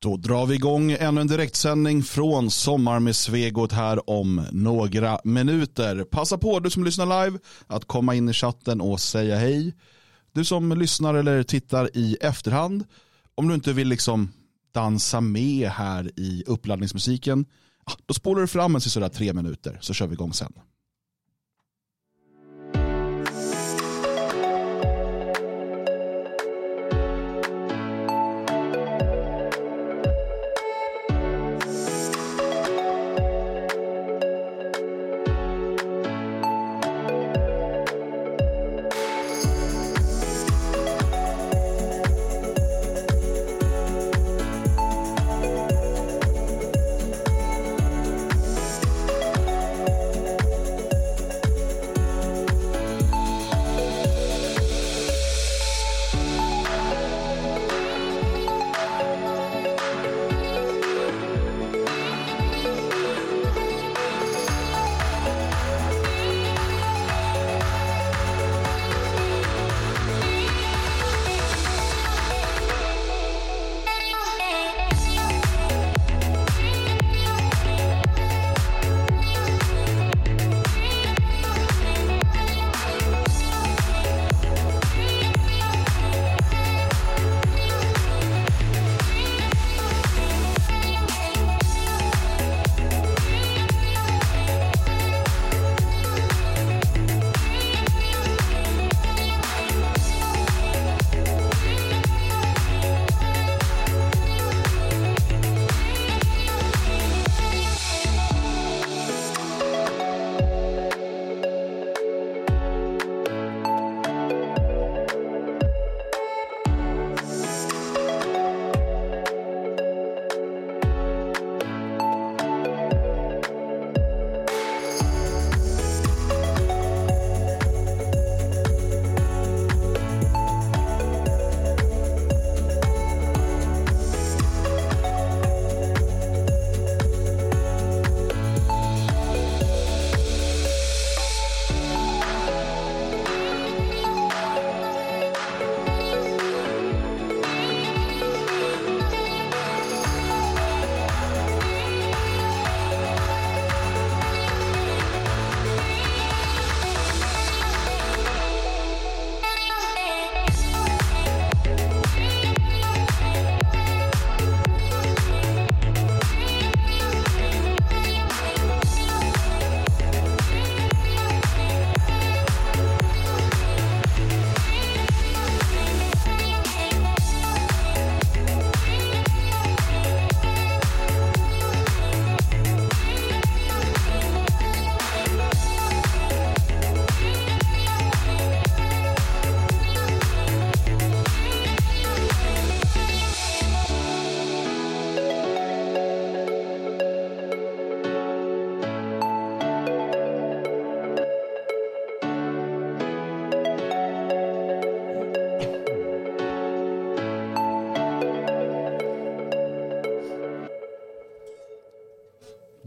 Då drar vi igång ännu en direktsändning från Sommar med Svegot här om några minuter. Passa på du som lyssnar live att komma in i chatten och säga hej. Du som lyssnar eller tittar i efterhand, om du inte vill liksom dansa med här i uppladdningsmusiken, då spolar du fram en sådär tre minuter så kör vi igång sen.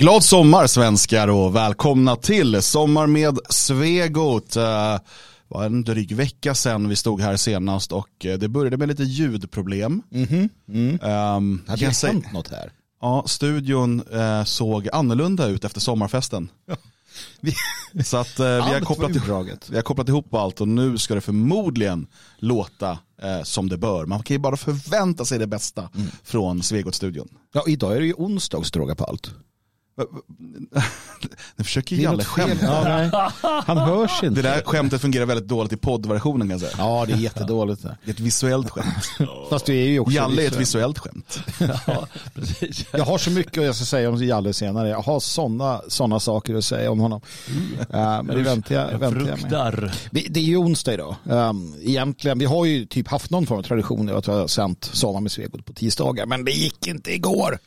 Glad sommar svenskar och välkomna till Sommar med Svegot. Det eh, var en dryg vecka sedan vi stod här senast och eh, det började med lite ljudproblem. Mm -hmm. mm. Um, Hade det hänt något här? Ja, studion eh, såg annorlunda ut efter sommarfesten. vi, Så att eh, vi, har kopplat ihop, vi har kopplat ihop allt och nu ska det förmodligen låta eh, som det bör. Man kan ju bara förvänta sig det bästa mm. från Svegot-studion. Ja, idag är det ju onsdag på allt. Nu försöker Jalle skämta. Ja, Han hörs inte. Det där skämtet fungerar väldigt dåligt i poddversionen kan jag säga. Ja, det är jättedåligt. Det är ett visuellt skämt. Fast du är ju också Jalle är ett visuellt skämt. Ja, precis. Jag har så mycket jag ska säga om Jalle senare. Jag har sådana såna saker att säga om honom. Mm. Uh, men det väntar jag, väntar jag med. Det är ju onsdag idag. Um, egentligen, vi har ju typ haft någon form av tradition att vi har sänt Sommar med Svegot på tisdagar. Men det gick inte igår.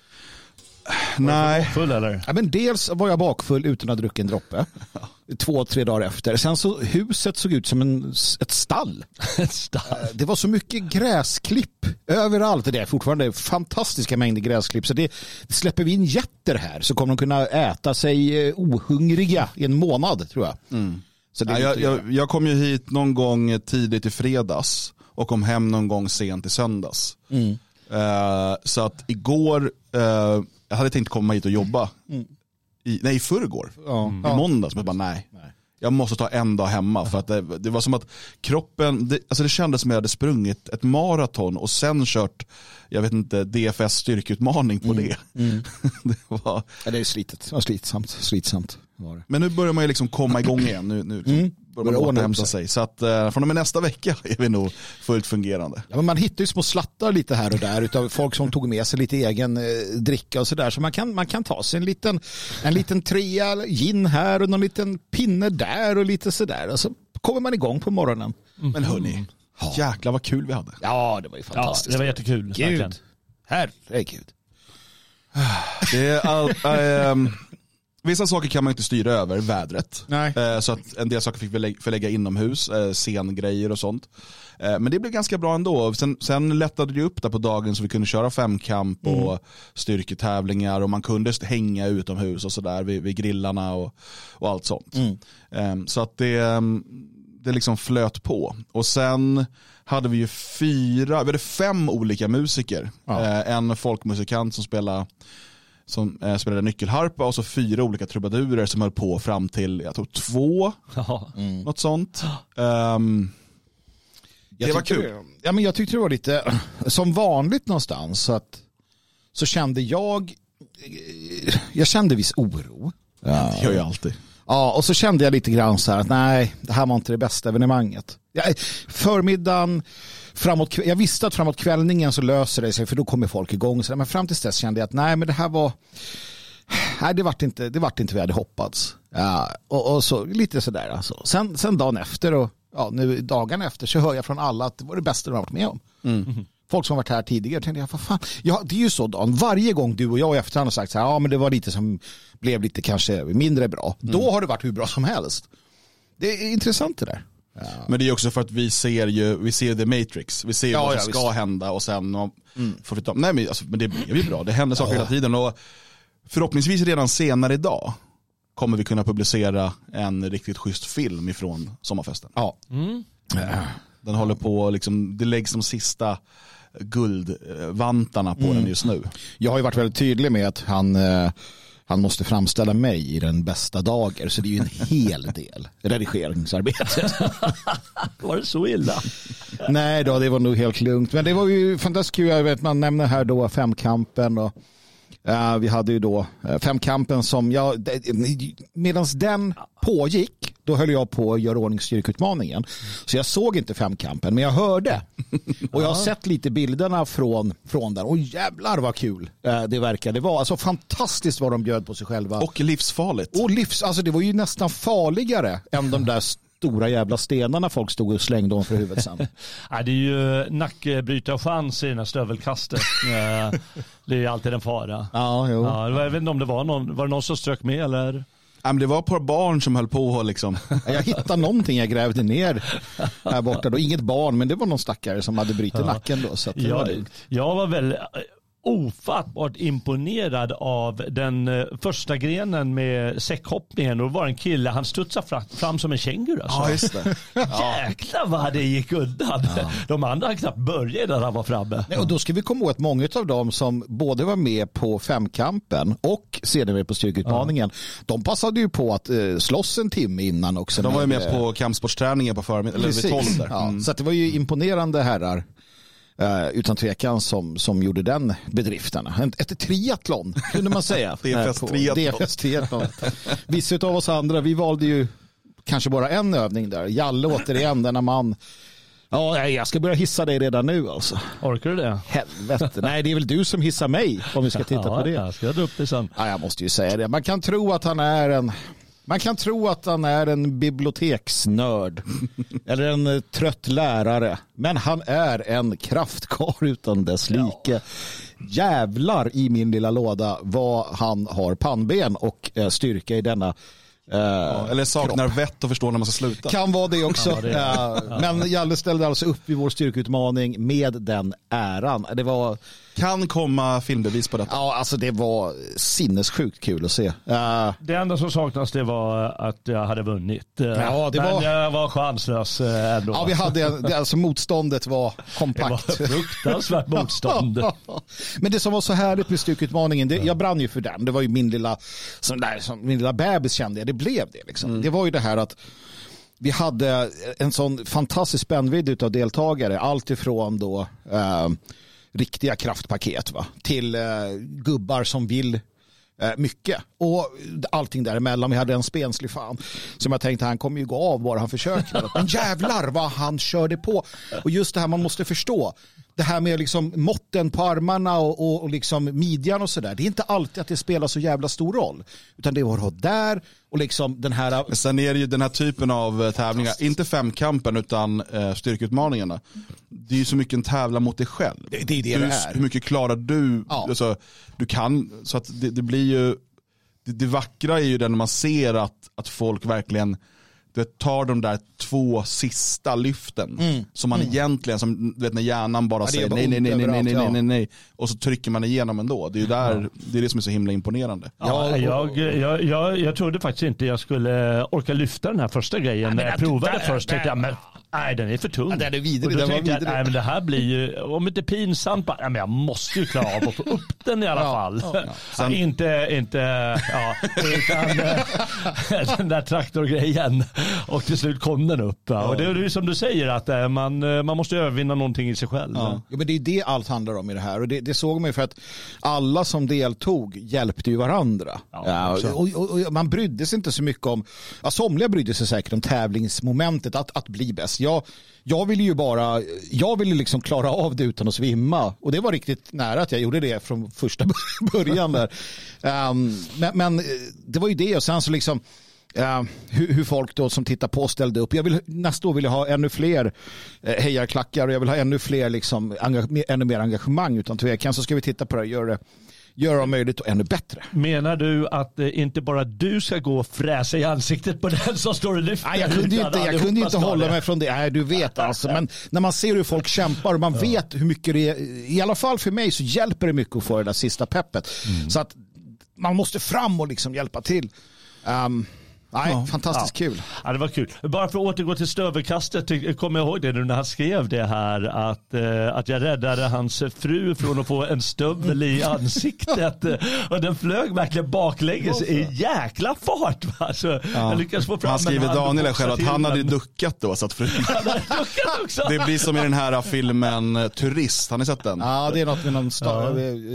Nej. Bakfull eller? Ja, men dels var jag bakfull utan att ha druckit en droppe. Två, tre dagar efter. Sen så huset såg ut som en, ett stall. ett stall. Eh, det var så mycket gräsklipp överallt. Det är fortfarande fantastiska mängder gräsklipp. Så det, släpper vi in jätter här så kommer de kunna äta sig eh, ohungriga i en månad tror jag. Mm. Så ja, jag, jag, jag, kom ju hit någon gång tidigt i fredags och kom hem någon gång sent i söndags. Mm. Uh, så att igår, uh, jag hade tänkt komma hit och jobba. Mm. I, nej, i förrgår. Mm. I måndags. Men bara nej. nej. Jag måste ta en dag hemma. För att det, det var som att kroppen, det, alltså det kändes som att jag hade sprungit ett maraton och sen kört, jag vet inte, DFS styrkeutmaning på mm. det. Mm. det, var... ja, det är slitet. Det var slitsamt. slitsamt var det. Men nu börjar man ju liksom komma igång igen. Nu, nu liksom. mm börjar man återhämta sig. Så att eh, från och med nästa vecka är vi nog fullt fungerande. Ja, men man hittar ju små slattar lite här och där utav folk som tog med sig lite egen eh, dricka och sådär. Så man kan, man kan ta sig en liten, en liten trea gin här och någon liten pinne där och lite sådär. Och så kommer man igång på morgonen. Mm. Men hörni, ja. jäklar vad kul vi hade. Ja, det var ju fantastiskt. Ja, det var jättekul. Gud. Herregud. Det är all, äh, Vissa saker kan man inte styra över, vädret. Eh, så att en del saker fick vi förlägga inomhus, eh, scengrejer och sånt. Eh, men det blev ganska bra ändå. Sen, sen lättade det upp där på dagen så vi kunde köra femkamp och mm. styrketävlingar och man kunde hänga utomhus och sådär vid, vid grillarna och, och allt sånt. Mm. Ehm, så att det, ehm, det liksom flöt på. Och sen hade vi ju fyra, vi hade fem olika musiker. Ja. En folkmusikant som spelade som eh, spelade nyckelharpa och så fyra olika trubadurer som höll på fram till, jag tror två, mm. något sånt. Um, det var kul. Ja, men jag tyckte det var lite som vanligt någonstans. Så, att, så kände jag, jag kände viss oro. Ja, det gör jag alltid. Ja, och så kände jag lite grann så här att nej, det här var inte det bästa evenemanget. Ja, förmiddagen, framåt, jag visste att framåt kvällningen så löser det sig för då kommer folk igång. Så men fram till dess kände jag att nej men det här var Nej, det vart inte, det vart inte vad jag hade hoppats. Ja, och, och så lite sådär alltså. Sen, sen dagen efter och ja, nu dagarna efter så hör jag från alla att det var det bästa de har varit med om. Mm. Folk som varit här tidigare tänkte jag, vad fan. Ja, det är ju så Dan, varje gång du och jag i efterhand har sagt så här, ja men det var lite som blev lite kanske mindre bra. Mm. Då har det varit hur bra som helst. Det är intressant det där. Ja. Men det är också för att vi ser ju, vi ser The Matrix. Vi ser ja, vad som ja, ska visst. hända och sen mm. får vi ta, nej men, alltså, men det blir ju bra. Det händer saker hela tiden och förhoppningsvis redan senare idag kommer vi kunna publicera en riktigt schysst film ifrån sommarfesten. Ja. Mm. Den håller på, liksom, det läggs de sista guldvantarna på mm. den just nu. Jag har ju varit väldigt tydlig med att han eh, han måste framställa mig i den bästa dager. Så det är ju en hel del redigeringsarbete. var det så illa? Nej då, det var nog helt lugnt. Men det var ju fantastiskt kul. Jag vet, man nämner här då femkampen. Och, uh, vi hade ju då uh, femkampen som jag, medan den pågick då höll jag på att göra ordning styrkeutmaningen. Så jag såg inte femkampen, men jag hörde. Och jag har sett lite bilderna från, från den. Och jävlar vad kul eh, det verkade vara. Alltså fantastiskt vad de bjöd på sig själva. Och livsfarligt. Och livs, alltså det var ju nästan farligare än de där stora jävla stenarna folk stod och slängde om för huvudet sen. ja, det är ju nackbrytarchans i det här stövelkastet. det är ju alltid en fara. Ja, jo. Ja, jag vet inte om det var någon, var det någon som strök med eller? Det var ett par barn som höll på liksom. Jag hittade någonting jag grävde ner här borta. Då. Inget barn, men det var någon stackare som hade brutit ja. nacken då. Så det var jag var väl ofattbart imponerad av den eh, första grenen med säckhoppningen. Och det var en kille, han studsade fram, fram som en känguru. Alltså. Ja, just det. Jäklar vad det gick undan. Ja. De andra hade knappt börjat när han var framme. Nej, och då ska vi komma ihåg att många av dem som både var med på femkampen och sedermera på styrkeutmaningen, ja. de passade ju på att uh, slåss en timme innan också. De var ju med på kampsportsträningen på förmiddagen, eller vid tolv där. Mm. Ja, så det var ju imponerande herrar Uh, utan tvekan som, som gjorde den bedriften. Ett triathlon kunde man säga. DFS triathlon. Vissa av oss andra, vi valde ju kanske bara en övning där. Jalle återigen, denna man. Ja, jag ska börja hissa dig redan nu alltså. Orkar du det? Helvete. Nej, det är väl du som hissar mig om vi ska titta ja, på det. Jag ska dra upp det sen. Ja, jag måste ju säga det. Man kan tro att han är en man kan tro att han är en biblioteksnörd eller en eh, trött lärare. Men han är en kraftkar utan dess like. Ja. Jävlar i min lilla låda vad han har pannben och eh, styrka i denna uh, ja, eller saknar kropp. vett och förstår när man ska sluta. Kan vara det också. Ja, det ja. Men Jalle ställde alltså upp i vår styrkeutmaning med den äran. Det var kan komma filmbevis på detta. Ja, alltså det var sinnessjukt kul att se. Uh, det enda som saknas det var att jag hade vunnit. Ja, det Men var... jag var chanslös ändå. Ja, vi hade, alltså motståndet var kompakt. Det var fruktansvärt motstånd. Men det som var så härligt med styrkeutmaningen, det, jag brann ju för den. Det var ju min lilla, som där, som min lilla bebis kände jag, det blev det. Liksom. Mm. Det var ju det här att vi hade en sån fantastisk spännvidd av deltagare. Allt ifrån då eh, riktiga kraftpaket va? till eh, gubbar som vill eh, mycket. Och allting däremellan. Vi hade en spenslig fan som jag tänkte han kommer ju gå av bara han försöker. Men jävlar vad han körde på. Och just det här man måste förstå det här med liksom måtten på armarna och, och, och liksom midjan och sådär. Det är inte alltid att det spelar så jävla stor roll. Utan det är du har där och liksom den här... Men sen är det ju den här typen av eh, tävlingar, inte femkampen utan eh, styrkeutmaningarna. Det är ju så mycket en tävla mot dig själv. Det, det är det du, det är. Hur mycket klarar du? Ja. Alltså, du kan, så att det, det blir ju, det, det vackra är ju det när man ser att, att folk verkligen det tar de där två sista lyften mm. som man mm. egentligen, som du vet när hjärnan bara ja, säger nej, nej, nej, nej, nej, nej, nej, nej, och så trycker man igenom ändå. Det är ju där, ja. det är det som är så himla imponerande. Ja, jag, jag, jag, jag trodde faktiskt inte jag skulle orka lyfta den här första grejen. när jag provade först tänkte jag, men Nej, den är för tung. Ja, den är vidrig. Den var vidrig. Jag, nej, men det här blir ju, om inte pinsamt, bara, nej, men jag måste ju klara av att få upp den i alla fall. Ja, ja. Sen... inte, inte, ja, utan eh, den där traktorgrejen. Och till slut kom den upp. Ja. Och det är ju som du säger, att eh, man, eh, man måste övervinna någonting i sig själv. Ja. ja men det är det allt handlar om i det här. Och det, det såg man ju för att alla som deltog hjälpte ju varandra. Ja, och, och, och, man brydde sig inte så mycket om, ja, somliga brydde sig säkert om tävlingsmomentet, att, att bli bäst jag, jag ville ju bara, jag ville liksom klara av det utan att svimma. Och det var riktigt nära att jag gjorde det från första början där. Um, men, men, eh, det var ju det och sen så liksom eh, Uh, hur, hur, folk då som tittar på ställde upp. Jag vill, nästa år vill jag ha ännu fler uh, hejarklackar och jag vill ha ännu fler liksom, ännu mer engagemang utan tvekan så ska vi titta på det och göra det göra om möjligt och ännu bättre. Menar du att eh, inte bara du ska gå och fräsa i ansiktet på den som står lyfter? Nej, jag kunde inte, jag kunde inte hålla mig från det. Nej, du vet alltså. Men när man ser hur folk kämpar och man vet hur mycket det är, i alla fall för mig så hjälper det mycket att få det där sista peppet. Mm. Så att man måste fram och liksom hjälpa till. Um, Nej, ja. fantastiskt ja. kul. Ja, det var kul. Bara för att återgå till stövelkastet, kommer jag ihåg det nu när han skrev det här att, eh, att jag räddade hans fru från att få en stövel i ansiktet. och den flög verkligen baklänges i jäkla fart. Va? Så ja. jag lyckades få fram han skriver Daniel själv att han hade duckat då så att frun... det blir som i den här filmen eh, Turist, har ni sett den? Ja, det är något med någon ja.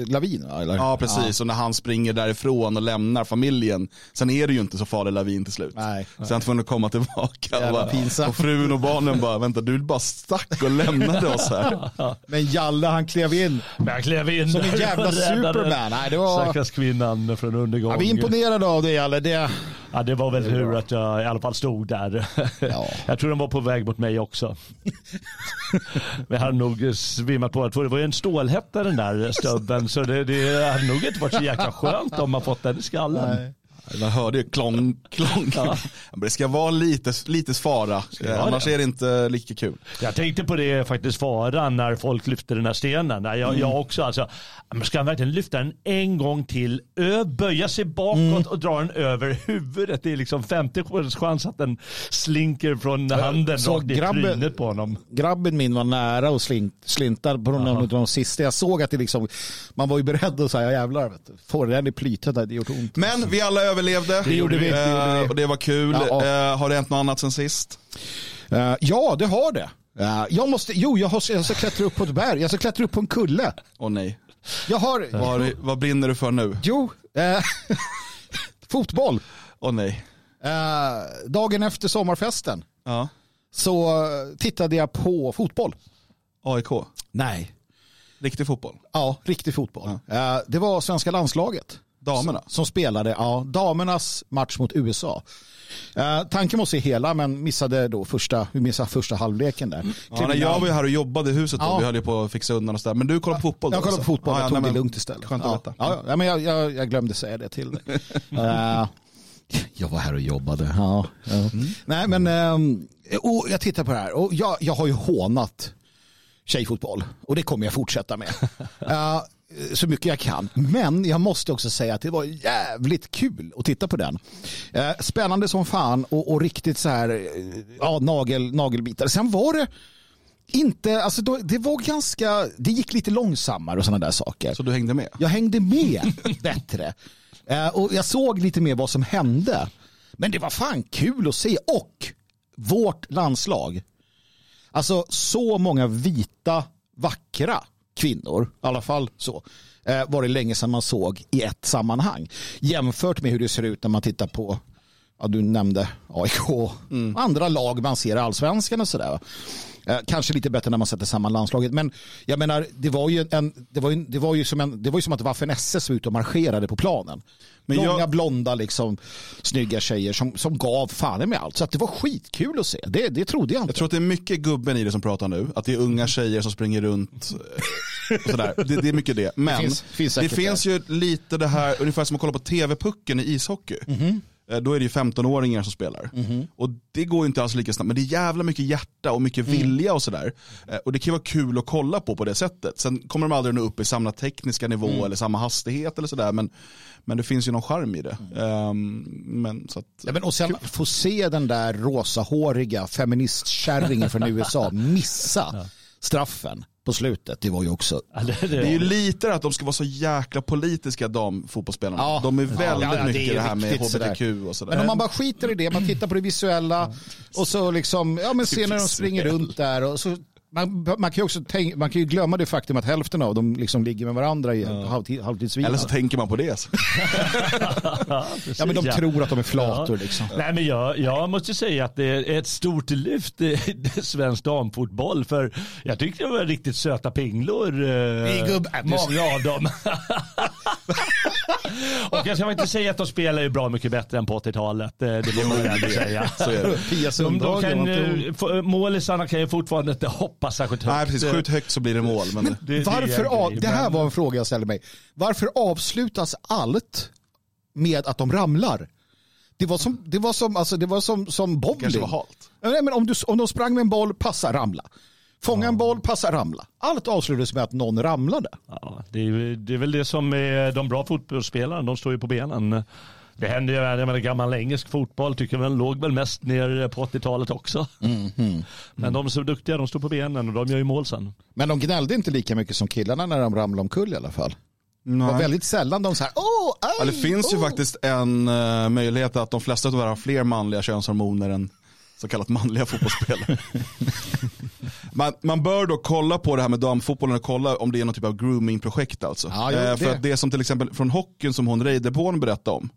lavin. Eller? Ja, precis. Och när han springer därifrån och lämnar familjen, sen är det ju inte så farlig lavin till slut. Nej, Sen nej. tvungen att komma tillbaka och, bara, och frun och barnen bara, vänta du bara stack och lämnade oss här. Men Jalle han klev in. Men han klev in. Som en jävla superman. Nej, det var... Stackars kvinnan från undergång. Ja, vi är imponerade av det Jalle. Det... Ja, det var väl hur att jag i alla fall stod där. Ja. Jag tror de var på väg mot mig också. Vi hade nog svimmat på. Det var ju en stålhätta den där stubben så det, det hade nog inte varit så jäkla skönt om man fått den i skallen. Nej. Man hörde ju klong, klong. Ja. Det ska vara lite, lite fara, annars det? är det inte lika kul. Jag tänkte på det faktiskt fara när folk lyfte den här stenen. Jag, mm. jag också alltså, ska han verkligen lyfta den en gång till, ö, böja sig bakåt mm. och dra den över huvudet? Det är liksom 50 chans att den slinker från handen så rakt i trynet på honom. Grabben min var nära och slint, slintade på någon av de sista. Jag såg att det liksom, man var ju beredd att säga jävlar, får den i plytet, det gjort ont. Men vi alla överlevde. Det gjorde vi. Det gjorde vi. Eh, och det var kul. Ja, ja. Eh, har det hänt något annat sen sist? Uh, ja, det har det. Uh, jag måste, jo, jag, har, jag ska klättra upp på ett berg. Jag ska klättra upp på en kulle. Åh oh, nej. Jag har... Var, vad brinner du för nu? Jo, uh, fotboll. Åh oh, nej. dagen efter sommarfesten ja. så tittade jag på fotboll. AIK? Nej. Riktig fotboll? Ja, riktig fotboll. Ja. det var svenska landslaget. Damerna? Som, som spelade, ja, damernas match mot USA. Uh, tanken var att se hela men missade då första, vi missade första halvleken där. Ja, nej, jag var ju här och jobbade i huset då, ja. vi höll ju på att fixa undan och sådär. Men du kollade på fotboll? Då, jag kollade på alltså? fotboll, ja, jag tog nej, det lugnt istället. Skönt att veta. Ja, ja, men jag, jag, jag, glömde säga det till dig. uh, jag var här och jobbade. Ja, mm. Nej men, um, och jag tittar på det här och jag, jag har ju hånat tjejfotboll. Och det kommer jag fortsätta med. uh, så mycket jag kan. Men jag måste också säga att det var jävligt kul att titta på den. Uh, spännande som fan och, och riktigt så här uh, ja, nagel, nagelbitare. Sen var det inte, alltså då, det var ganska, det gick lite långsammare och sådana där saker. Så du hängde med? Jag hängde med bättre. Och jag såg lite mer vad som hände. Men det var fan kul att se och vårt landslag Alltså så många vita, vackra kvinnor, i alla fall så, eh, var det länge sedan man såg i ett sammanhang. Jämfört med hur det ser ut när man tittar på, ja, du nämnde AIK, mm. andra lag man ser i allsvenskan och sådär. Eh, kanske lite bättre när man sätter samman landslaget. Men jag menar, det var ju, en, det var ju, det var ju, som, en, det var ju som att Waffen SS var ute och marscherade på planen. Men Långa, jag... blonda, liksom, snygga tjejer som, som gav fan med allt. Så att det var skitkul att se. Det, det trodde jag inte. Jag tror att det är mycket gubben i det som pratar nu. Att det är unga tjejer som springer runt. Och sådär. Det, det är mycket det. Men det finns, finns, det finns ju lite det här, ungefär som att kolla på tv-pucken i ishockey. Mm -hmm. Eh, då är det ju 15-åringar som spelar. Mm. Och det går ju inte alls lika snabbt, men det är jävla mycket hjärta och mycket mm. vilja och sådär. Eh, och det kan vara kul att kolla på på det sättet. Sen kommer de aldrig nå upp i samma tekniska nivå mm. eller samma hastighet eller sådär. Men, men det finns ju någon charm i det. Um, men, så att, ja, men och sen få se den där rosahåriga feministkärringen från USA missa straffen på slutet. Det var ju också... det, är ju lite att de ska vara så jäkla politiska damfotbollsspelarna. Ja. De är väldigt ja, mycket det, det här med hbtq sådär. och sådär. Men om man bara skiter i det, man tittar på det visuella och så liksom, ja men ser när de springer runt där och så man, man, kan ju också tänk, man kan ju glömma det faktum att hälften av dem liksom ligger med varandra i ja. halvtid, halvtidsvila. Eller så tänker man på det. ja, men de tror att de är flator. Ja. Liksom. Nej, men jag, jag måste säga att det är ett stort lyft i svensk damfotboll. För jag tyckte det var riktigt söta pinglor. Eh, gubb, många av dem. Och jag ska inte säga att de spelar ju bra mycket bättre än på 80-talet. Det får man ändå säga. Så är det. De, de kan, eh, målisarna kan ju fortfarande inte hoppa särskilt högt. Nej, precis. Skjut högt så blir det mål. Men... men det, varför det, av, det här var en fråga jag ställde mig. Varför avslutas allt med att de ramlar? Det var som, det var som, alltså, det var som, som bowling. Det kanske var halt. Nej, men om, du, om de sprang med en boll, passa, ramla. Fånga en boll, passa, ramla. Allt avslutades med att någon ramlade. Ja, det, är, det är väl det som är de bra fotbollsspelarna, de står ju på benen. Det hände ju, jag menar, gammal engelsk fotboll tycker man låg väl mest ner på 80-talet också. Mm, mm, Men de är så duktiga, de står på benen och de gör ju mål sen. Men de gnällde inte lika mycket som killarna när de ramlade omkull i alla fall. Nej. Det var väldigt sällan de så här, åh, aj, ja, Det finns oh. ju faktiskt en uh, möjlighet att de flesta av har fler manliga könshormoner än så kallat manliga fotbollsspelare. man, man bör då kolla på det här med damfotbollen och kolla om det är någon typ av groomingprojekt alltså. Ja, eh, för att det som till exempel från hockeyn som hon Reideborn berättade om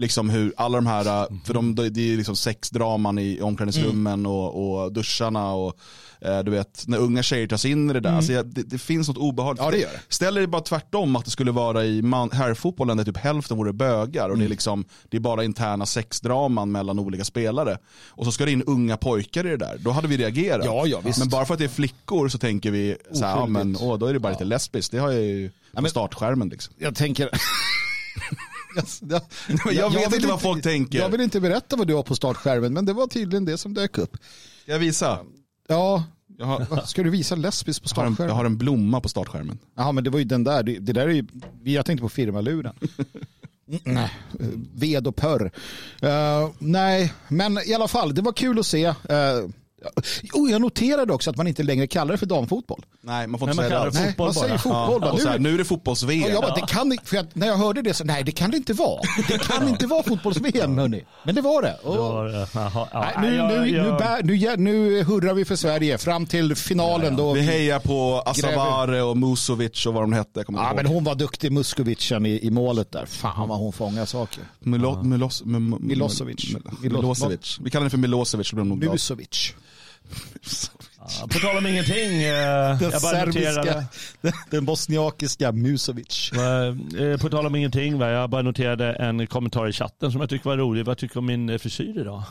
liksom hur alla de här, äh, för de, det är liksom sexdraman i omklädningsrummen mm. och, och duscharna och eh, du vet när unga tjejer tas in i det där. Mm. Alltså, det, det, finns något obehagligt. Ja, det gör det. Ställ dig bara tvärtom att det skulle vara i herrfotbollen där typ hälften vore bögar och mm. det, är mm. liksom, det är bara interna sexdraman mellan olika spelare. Och så ska det in unga pojkar i det där. Då hade vi reagerat. Ja, ja, men bara för att det är flickor så tänker vi så här, ja, men, åh, då är det bara lite lesbiskt. Det har jag ju på startskärmen. Liksom. Jag tänker jag, jag vet inte vad folk tänker. Jag vill inte berätta vad du har på startskärmen, men det var tydligen det som dök upp. Ska jag visa? Ja, har, ska du visa lesbis på startskärmen? Jag har, en, jag har en blomma på startskärmen. Jaha, men det var ju den där. Det, där är ju, jag tänkte på firmaluren. ved och pörr. Uh, nej, men i alla fall, det var kul att se. Uh, Oh, jag noterade också att man inte längre kallar det för damfotboll. nej, man får inte säga det. Nej, man säger fotboll. Ja, nu, här, nu är det fotbolls-VM. Ja, bara, det kan, för jag, när jag hörde det så, nej det kan det inte vara. Det kan inte vara fotbolls-VM hörni. Men det var det. nu, nu, hurrar vi för Sverige fram till finalen. Då vi hejar på Asavare och Musovic och vad de hette. Ja, men hon var duktig, Muskovicen i, i målet där. Fan vad hon fångar saker. Milo, Milos, Milosevic. Milosevic. Vi kallar den för Milosevic. Musovic. Ja, på tal om ingenting. Eh, den serbiska, den, den bosniakiska Musovic. Eh, på tal om ingenting, va? jag bara noterade en kommentar i chatten som jag tycker var rolig. Vad tycker du om min frisyr idag?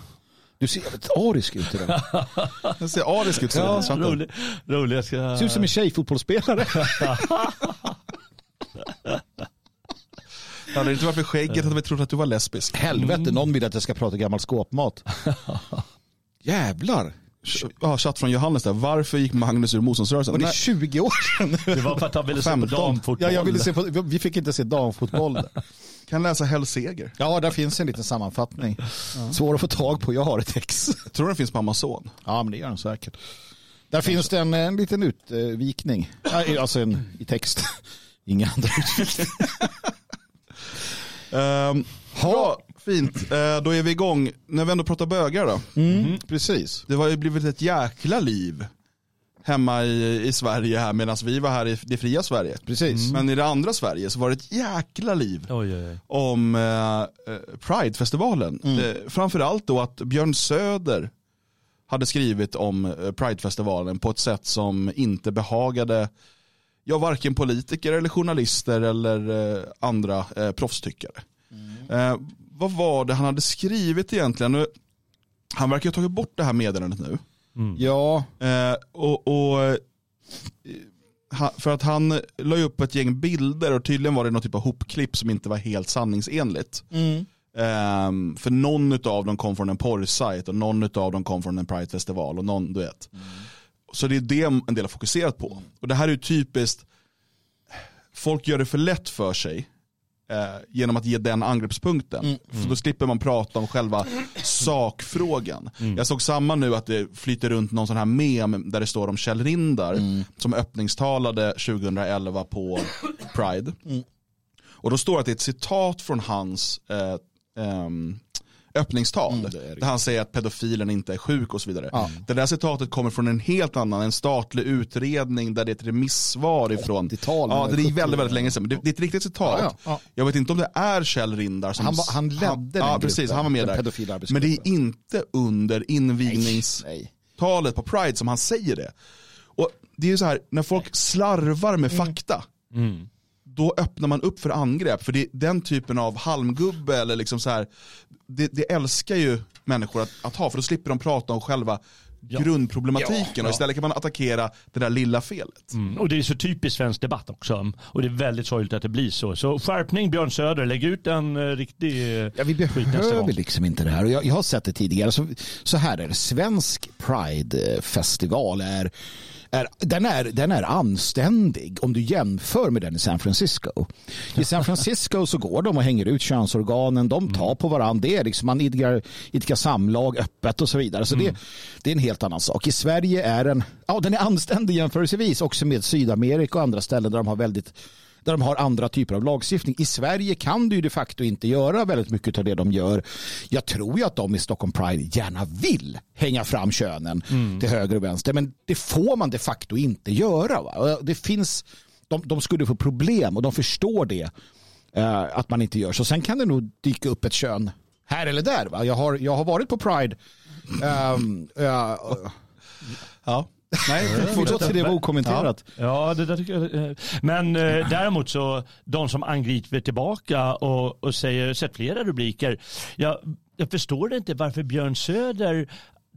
Du ser jävligt arisk ut idag. Jag ser arisk ut. Ja, rolig, rolig. Jag ska... Ser ut som en tjejfotbollsspelare. Hade det inte varit för skägget hade vi trott att du var lesbisk. Helvete, någon vill att jag ska prata gammal skåpmat. Jävlar. Ja, chatt från Johannes där. Varför gick Magnus ur motståndsrörelsen? Och det är 20 år sedan. Det var för att han ville se på damfotboll. Ja, jag ville se på, vi fick inte se damfotboll. kan läsa Hell Seger. Ja, där finns en liten sammanfattning. Ja. Svår att få tag på, jag har ett ex. tror den finns på Amazon. Ja, men det gör den säkert. Där finns det en, en liten utvikning, alltså en, i text. Inga andra utvikningar. um, fint. Uh, då är vi igång. När vi ändå pratar bögar då. Mm. Mm. Precis. Det har ju blivit ett jäkla liv hemma i, i Sverige här medan vi var här i det fria Sverige. Precis. Mm. Men i det andra Sverige så var det ett jäkla liv oj, oj, oj. om eh, eh Pridefestivalen. Mm. Eh, framförallt då att Björn Söder hade skrivit om eh, Pridefestivalen på ett sätt som inte behagade ja, varken politiker eller journalister eller eh, andra eh, proffstyckare. Mm. Vad var det han hade skrivit egentligen? Han verkar ha tagit bort det här meddelandet nu. Mm. Ja. Eh, och, och eh, för att han la upp ett gäng bilder och tydligen var det någon typ av hopklipp som inte var helt sanningsenligt. Mm. Um, för någon av dem kom från en porrsajt och någon av dem kom från en Pride-festival och någon, du vet. Mm. Så det är det en del har fokuserat på. Och det här är ju typiskt, folk gör det för lätt för sig eh, genom att ge den angreppspunkten. Mm. För då slipper man prata om själva sakfrågan. Mm. Jag såg samma nu att det flyter runt någon sån här mem där det står om Kjell Rindar mm. som öppningstalade 2011 på Pride. Mm. Och då står det att det är ett citat från hans eh, um, öppningstal. Mm, där han säger att pedofilen inte är sjuk och så vidare. Ja. Det där citatet kommer från en helt annan, en statlig utredning där det är ett remissvar ifrån. Ja, det är väldigt, väldigt länge sedan. Men det, det är ett riktigt citat. Ja, ja. Jag vet inte om det är Kjell Rindar som... Han, var, han ledde han, den Ja, precis. Han var med där. Men det är inte under invigningstalet på Pride som han säger det. Och det är ju så här, när folk slarvar med mm. fakta. Mm då öppnar man upp för angrepp. För det, den typen av halmgubbe eller liksom så här, det, det älskar ju människor att, att, ha för då slipper de prata om själva ja. grundproblematiken ja, ja. och istället kan man attackera det där lilla felet. Mm. Och det är så typiskt svensk debatt också. Och det är väldigt sorgligt att det blir så. Så skärpning Björn Söder, lägg ut en uh, riktig Ja vi behöver liksom inte det här. Och jag, jag har sett det tidigare. Så, så här är det, svensk Pride-festival är är, den, är, den är anständig om du jämför med den i San Francisco. I San Francisco så går de och hänger ut könsorganen, de tar på varandra, det är liksom, man idkar, idkar samlag öppet och så vidare. Så mm. det, det är en helt annan sak. I Sverige är den, ja, den är anständig jämförelsevis också med Sydamerika och andra ställen där de har väldigt där de har andra typer av lagstiftning. I Sverige kan du de facto inte göra väldigt mycket av det de gör. Jag tror ju att de i Stockholm Pride gärna vill hänga fram könen mm. till höger och vänster, men det får man de facto inte göra. Va? Det finns, de, de skulle få problem och de förstår det, uh, att man inte gör så. Sen kan det nog dyka upp ett kön här eller där. Va? Jag, har, jag har varit på Pride. Um, uh, ja. Nej, fortsätt till det var okommenterat. Ja, det där tycker jag. Eh, men eh, däremot så, de som angriper tillbaka och, och säger, sett flera rubriker. Jag, jag förstår inte varför Björn Söder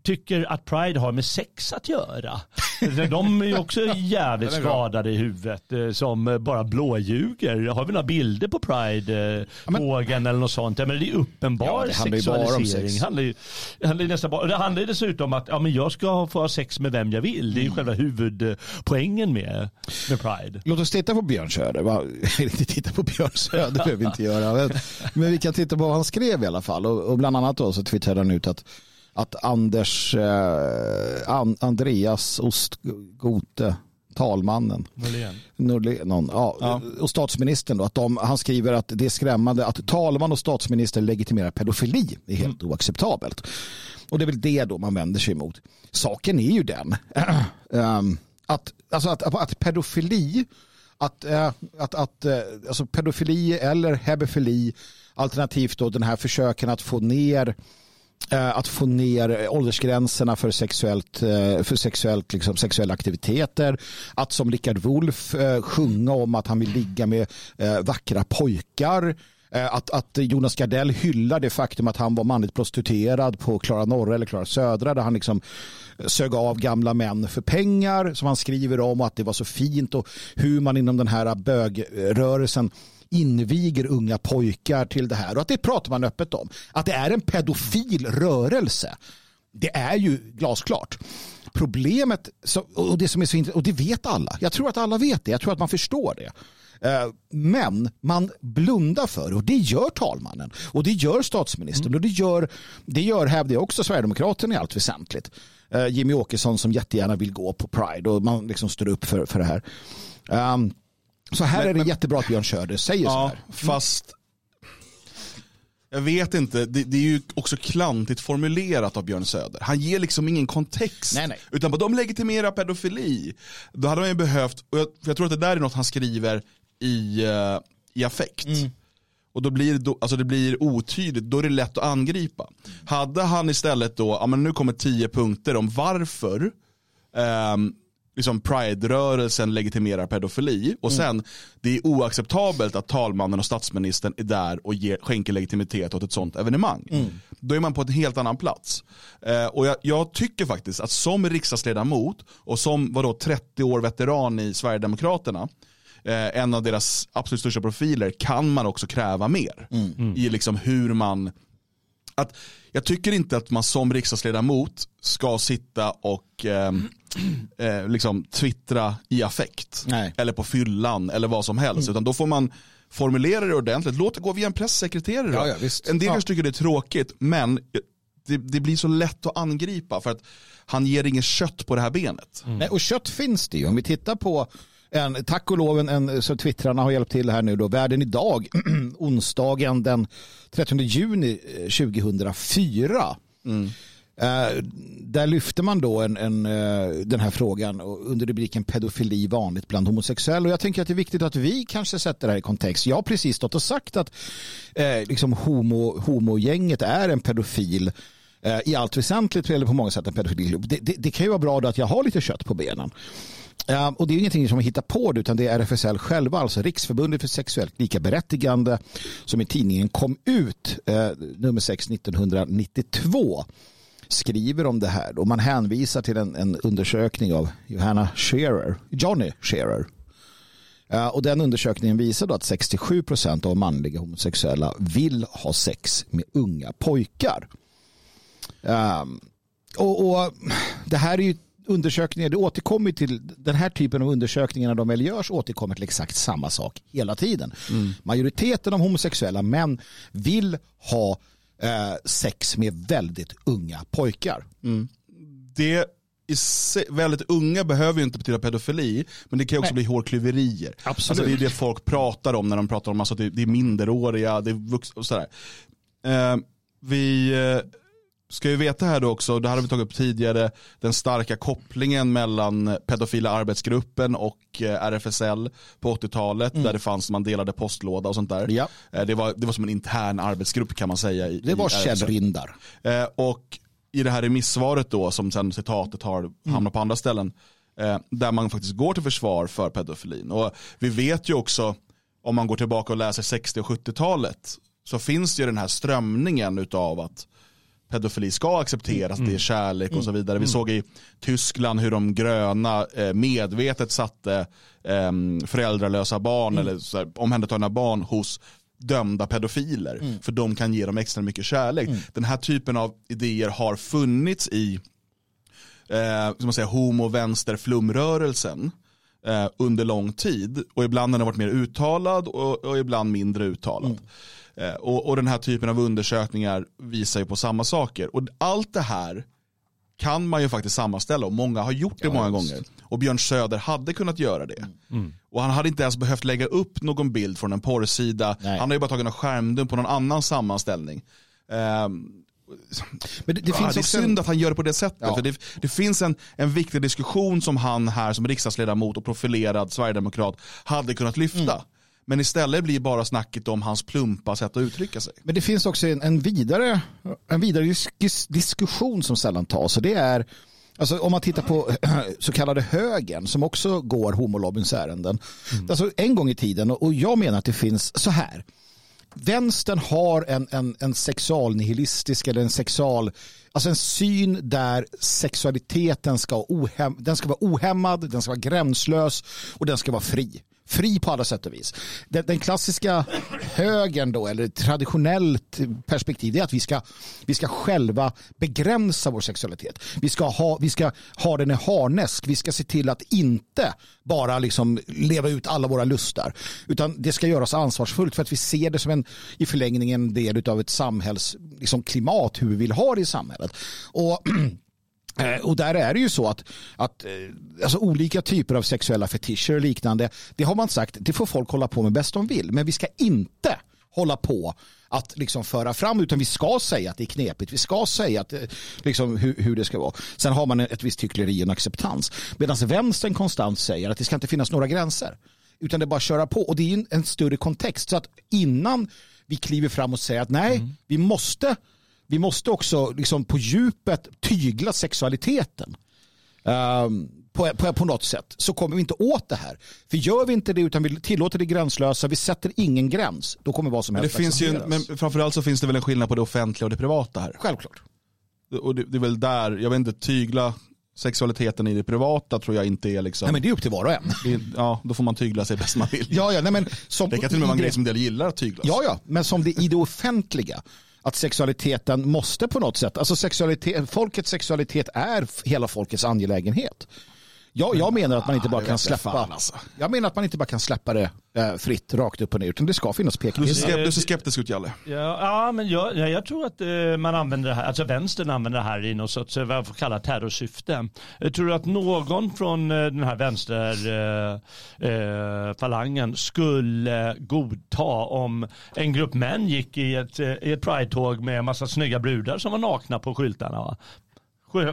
tycker att Pride har med sex att göra. De är ju också jävligt skadade i huvudet eh, som bara blåljuger. Har vi några bilder på Pride-vågen eller något sånt? Ja, men det är uppenbar ja, det sexualisering. Handlar, ju, det handlar nästan bara, det handlar dessutom om att ja, men jag ska få ha sex med vem jag vill. Det är ju mm. själva huvudpoängen med, med Pride. Låt oss titta på Björn Söder. inte titta på Björn Söder behöver vi inte göra. Men vi kan titta på vad han skrev i alla fall. Och, och bland annat då så twittrade han ut att att Anders eh, An, Andreas Ostgote talmannen. Norlén. ja, ja. Och statsministern då, att de, han skriver att det är skrämmande att talman och statsminister legitimerar pedofili. Det är helt mm. oacceptabelt. Och det är väl det då man vänder sig emot. Saken är ju den um, att, alltså att, att pedofili att, uh, att, att uh, alltså pedofili eller hebefili alternativt då den här försöken att få ner Eh, Eh, att få ner åldersgränserna för, sexuellt, eh, för sexuellt, liksom, sexuella aktiviteter. Att som Richard Wolff eh, sjunga om att han vill ligga med vackra pojkar. Att, att Jonas Gardell hyllar det faktum att han var manligt prostituerad på Klara Norra eller Klara Södra där han liksom sög av gamla män för pengar som han skriver om och att det var så fint och hur man inom den här bögrörelsen inviger unga pojkar till det här och att det pratar man öppet om. Att det är en pedofil rörelse. Det är ju glasklart. Problemet, och det som är så intressant, och det vet alla, jag tror att alla vet det, jag tror att man förstår det. Eh, men man blundar för och det gör talmannen och det gör statsministern mm. och det gör, det gör hävdar jag också Sverigedemokraterna i allt väsentligt. Eh, Jimmy Åkesson som jättegärna vill gå på Pride och man liksom står upp för, för det här. Um, så här men, är det men, jättebra att Björn Söder säger ja, så här. Mm. Fast jag vet inte, det, det, är ju också klantigt formulerat av Björn Söder. Han ger liksom ingen kontext. Nej, nej. Utan bara de legitimerar pedofili. Då hade man ju behövt, och jag, jag tror att det där är något han skriver i, uh, i affekt. Mm. Och då blir det, alltså det blir otydligt, då är det lätt att angripa. Hade han istället då, ja men nu kommer tio punkter om varför um, liksom Pride-rörelsen legitimerar pedofili och mm. sen mm. det är oacceptabelt att talmannen och statsministern är där och ger, skänker legitimitet åt ett sånt evenemang. Mm. Då är man på en helt annan plats. Eh, och jag, jag, tycker faktiskt att som riksdagsledamot och som vadå, 30 år veteran i Sverigedemokraterna eh, en av deras absolut största profiler kan man också kräva mer mm. mm. i liksom hur man att jag tycker inte att man som riksdagsledamot ska sitta och eh, eh, liksom twittra i affekt. Nej. Eller på fyllan eller vad som helst. Mm. Utan då får man formulera det ordentligt. Låt det gå via en pressekreterare. Ja, ja, en del kanske ja. tycker det är tråkigt men det, det, blir så lätt att angripa för att han ger inget kött på det här benet. Mm. Nej, och kött finns det ju. Om vi tittar på en, tack och lov, en, så twittrarna har hjälpt till här nu då, världen idag, onsdagen den 30 juni 2004. Mm. Uh, där lyfter man då en, en uh, den här frågan under rubriken pedofili vanligt bland homosexuella. Och jag tänker att det är viktigt att vi kanske sätter det här i kontext. Jag har precis stått och sagt att uh, liksom homo, homogänget är en pedofil i allt väsentligt eller på många sätt en pedofilgrupp. Det, det, det, kan ju vara bra då att jag har lite kött på benen. Uh, och det är ingenting som vi hittar på det utan det är RFSL själva, alltså Riksförbundet för sexuellt likaberättigande som i tidningen kom ut, uh, nummer 6 1992 skriver om det här och man hänvisar till en, en undersökning av Johanna Scherer, Johnny Scherer. Uh, och den undersökningen visar då att 67 procent av manliga homosexuella vill ha sex med unga pojkar. Um, och, och, det här är ju undersökningar, det återkommer till den här typen av undersökningar när de väl görs återkommer till exakt samma sak hela tiden. Mm. Majoriteten av homosexuella män vill ha sex med väldigt unga pojkar. Mm. Det väldigt unga behöver ju inte betyda pedofili, men det kan också Nej. bli hårklyverier. Absolut. Alltså det är det folk pratar om när de pratar om alltså att det är minderåriga, det är vuxna och sådär. Eh, vi eh, ska ju veta här då också, det här har vi tagit upp tidigare, den starka kopplingen mellan pedofila arbetsgruppen och eh, RFSL på 80-talet mm. där det fanns, man delade postlåda och sånt där. Ja. Eh, det, var, det var som en intern arbetsgrupp kan man säga. I, det var källrindar. Eh, och i det här remissvaret då som sen citatet har hamnat mm. på andra ställen där man faktiskt går till försvar för pedofilin. Och vi vet ju också om man går tillbaka och läser 60 och 70-talet så finns det ju den här strömningen av att pedofili ska accepteras, mm. det är kärlek och så mm. vidare. Vi mm. såg i Tyskland hur de gröna eh, medvetet satte eh, föräldralösa barn mm. eller så här, omhändertagna barn hos dömda pedofiler. Mm. För de kan ge dem extra mycket kärlek. Mm. Den här typen av idéer har funnits i eh, man säger, homo-vänster flumrörelsen eh, under lång tid. Och ibland har den varit mer uttalad och, och ibland mindre uttalad. Mm. Eh, och, och den här typen av undersökningar visar ju på samma saker. Och allt det här kan man ju faktiskt sammanställa och många har gjort det ja, många just. gånger. Och Björn Söder hade kunnat göra det. Mm. Och han hade inte ens behövt lägga upp någon bild från en porrsida. Nej. Han har ju bara tagit en skärmdump på någon annan sammanställning. Um, men det, det, finns det är synd att han gör det på det sättet. Ja. För det, det, finns en, en viktig diskussion som han här som riksdagsledamot och profilerad sverigedemokrat hade kunnat lyfta. Mm. Men istället blir bara snacket om hans plumpa sätt att uttrycka sig. Men det finns också en, en vidare, en vidare dis diskussion som sällan tas. Och det är Alltså om man tittar på så kallade högen som också går homolobbyns ärenden. Mm. Alltså en gång i tiden och jag menar att det finns så här. Vänstern har en, en, en sexualnihilistisk eller en sexual, alltså en syn där sexualiteten ska, ohem, den ska vara ohämmad, den ska vara gränslös och den ska vara fri fri på alla sätt och vis. Den, den klassiska högern då, eller traditionellt perspektiv, det är att vi ska, vi ska själva begränsa vår sexualitet. Vi ska, ha, vi ska ha den i harnesk. Vi ska se till att inte bara liksom leva ut alla våra lustar. Utan det ska göras ansvarsfullt för att vi ser det som en i förlängningen en del av ett samhällsklimat, liksom, hur vi vill ha det i samhället. Och och där är det ju så att, att eh, alltså olika typer av sexuella fetischer och liknande, det har man sagt, det får folk hålla på med bäst de vill. Men vi ska inte hålla på att liksom föra fram utan vi ska säga att det är knepigt. Vi ska säga att, eh, liksom, hur, hur det ska vara. Sen har man ett visst hyckleri och en acceptans. Medan vänstern konstant säger att det ska inte finnas några gränser. Utan det är bara att köra på. Och det är en, en större kontext. Så att innan vi kliver fram och säger att nej, mm. vi måste vi måste också liksom på djupet tygla sexualiteten. Um, på, på, på, något sätt så kommer vi inte åt det här. För gör vi inte det utan vi tillåter det gränslösa, vi sätter ingen gräns, då kommer vad som helst det finns ju, Men framförallt så finns det väl en skillnad på det offentliga och det privata här. Självklart. Och det, det är väl där, jag vet inte, tygla sexualiteten i det privata tror jag inte är liksom... Nej men det är upp till var och en. Är, ja, då får man tygla sig bäst man vill. Ja, ja, nej, men som, det kan till och med vara en grej som en del gillar att tyglas. Ja, ja, men som det i det offentliga att sexualiteten måste på något sätt, alltså sexualitet, folkets sexualitet är hela folkets angelägenhet. Jag, jag menar att man inte bara kan släppa alltså. Jag menar att man inte bara kan släppa det eh, fritt rakt upp och ner utan det ska finnas pekpinnar. Du, ser skeptisk ut Jalle. Ja, ja men jag, jag tror att eh, man använder det här, alltså vänstern använder det här i något sorts, vad jag får kalla terrorsyfte. Jag tror att någon från eh, den här vänsterfalangen eh, skulle godta om en grupp män gick i ett, i ett pride-tåg med en massa snygga brudar som var nakna på skyltarna.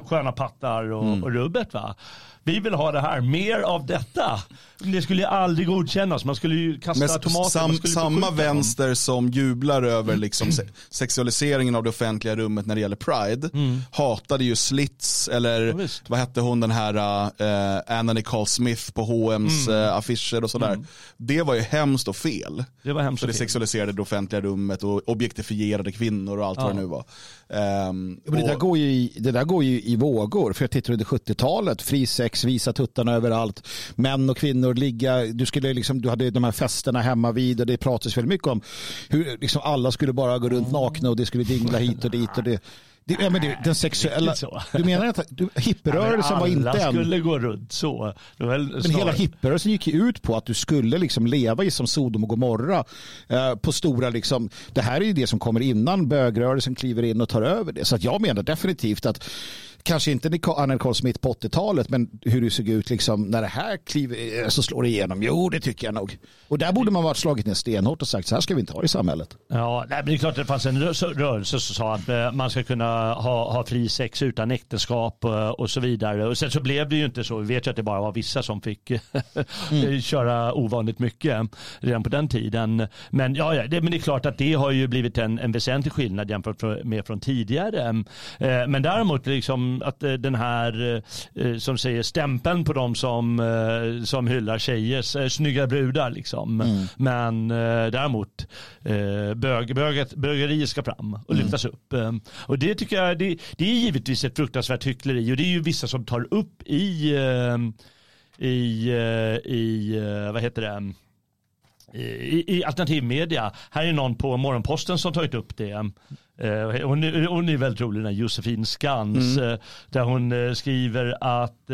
Sköna pattar och, mm. och rubbet. Va? Vi vill ha det här, mer av detta. Det skulle ju aldrig godkännas, man skulle ju kasta Men tomater. Sam, samma vänster dem. som jublar över liksom sexualiseringen av det offentliga rummet när det gäller Pride, mm. hatade ju Slits, eller ja, vad hette hon den här uh, Anna Nicole Smith på H&M's mm. uh, affischer och sådär. Mm. Det var ju hemskt och fel. Det var hemskt För det sexualiserade det offentliga rummet och objektifierade kvinnor och allt ja. vad det nu var. Um, det, där går ju i, det där går ju i vågor, för jag tittar under 70-talet, fri sex, visa tuttarna överallt, män och kvinnor ligga, du, skulle liksom, du hade de här festerna hemma vid och det pratades väldigt mycket om hur liksom alla skulle bara gå runt nakna och det skulle dingla hit och dit och det det, ja, men det, den sexuella... Du menar att du, hipprörelsen ja, var inte Alla skulle gå runt så. Men hela hipprörelsen gick ju ut på att du skulle liksom leva i som Sodom och Gomorra. Eh, på stora liksom, det här är ju det som kommer innan bögrörelsen kliver in och tar över det. Så jag menar definitivt att kanske inte Nicole Smith på 80-talet, men hur det såg ut liksom när det här kliver, eh, så slår det igenom. Jo, det tycker jag nog. Och där borde man varit slagit ner stenhårt och sagt så här ska vi inte ha i samhället. Ja, nej, men det är klart att det fanns en rörelse som sa att eh, man ska kunna ha, ha fri sex utan äktenskap och, eh, och så vidare. Och sen så blev det ju inte så. Vi vet ju att det bara var vissa som fick mm. köra ovanligt mycket redan på den tiden. Men ja, ja det, men det är klart att det har ju blivit en, en väsentlig skillnad jämfört med från tidigare. Men däremot liksom att eh, den här, eh, som säger stämpeln på de som, eh, som hyllar tjejer, snygga brudar liksom. Mm. Men däremot bög, böget, bögerier ska fram och mm. lyftas upp. Och det tycker jag, det, det är givetvis ett fruktansvärt hyckleri och det är ju vissa som tar upp i, i, i vad heter det, i, i alternativmedia. Här är någon på Morgonposten som tagit upp det. Eh, hon, hon är väldigt rolig, den här Josefin Skans, mm. Eh, där hon eh, skriver att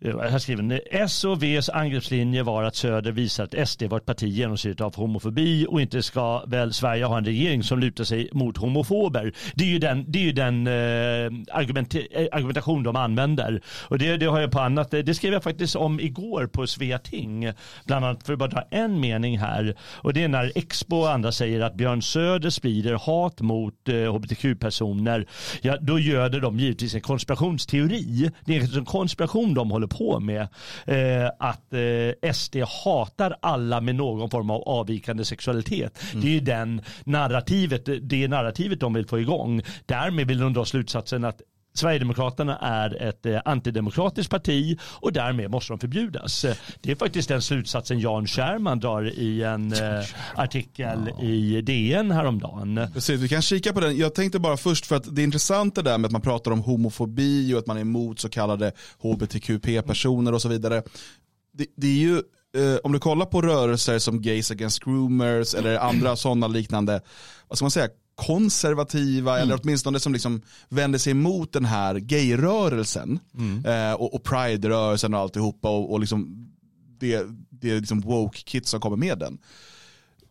Eh, här skriver ni, S och Vs angreppslinje var att Söder visar att SD var ett parti genomsyrat av homofobi och inte ska väl Sverige ha en regering som lutar sig mot homofober. Det är ju den, det är ju den eh, argument, eh, argumentation de använder. Och det, det har jag på annat, det skrev jag faktiskt om igår på Sveating. Bland annat för att bara dra en mening här. Och det är när Expo och andra säger att Björn Söder sprider hat mot eh, hbtq-personer. Ja, då göder de givetvis en konspirationsteori. Det är en konspiration de håller på med. Eh, att eh, SD hatar alla med någon form av avvikande sexualitet. Mm. Det är ju den narrativet, det narrativet de vill få igång. Därmed vill de dra slutsatsen att Sverigedemokraterna är ett eh, antidemokratiskt parti och därmed måste de förbjudas. Det är faktiskt den slutsatsen Jan Scherman drar i en eh, artikel ja. i DN häromdagen. Precis, vi kan kika på den. Jag tänkte bara först för att det är intressant det där med att man pratar om homofobi och att man är emot så kallade hbtqp-personer och så vidare det, det är ju, eh, om du kollar på rörelser som Gays Against Groomers eller andra sådana liknande, vad ska man säga, konservativa mm. eller åtminstone som liksom vänder sig emot den här gayrörelsen mm. eh, och, och pride-rörelsen och alltihopa och, och liksom det, det liksom woke kids som kommer med den.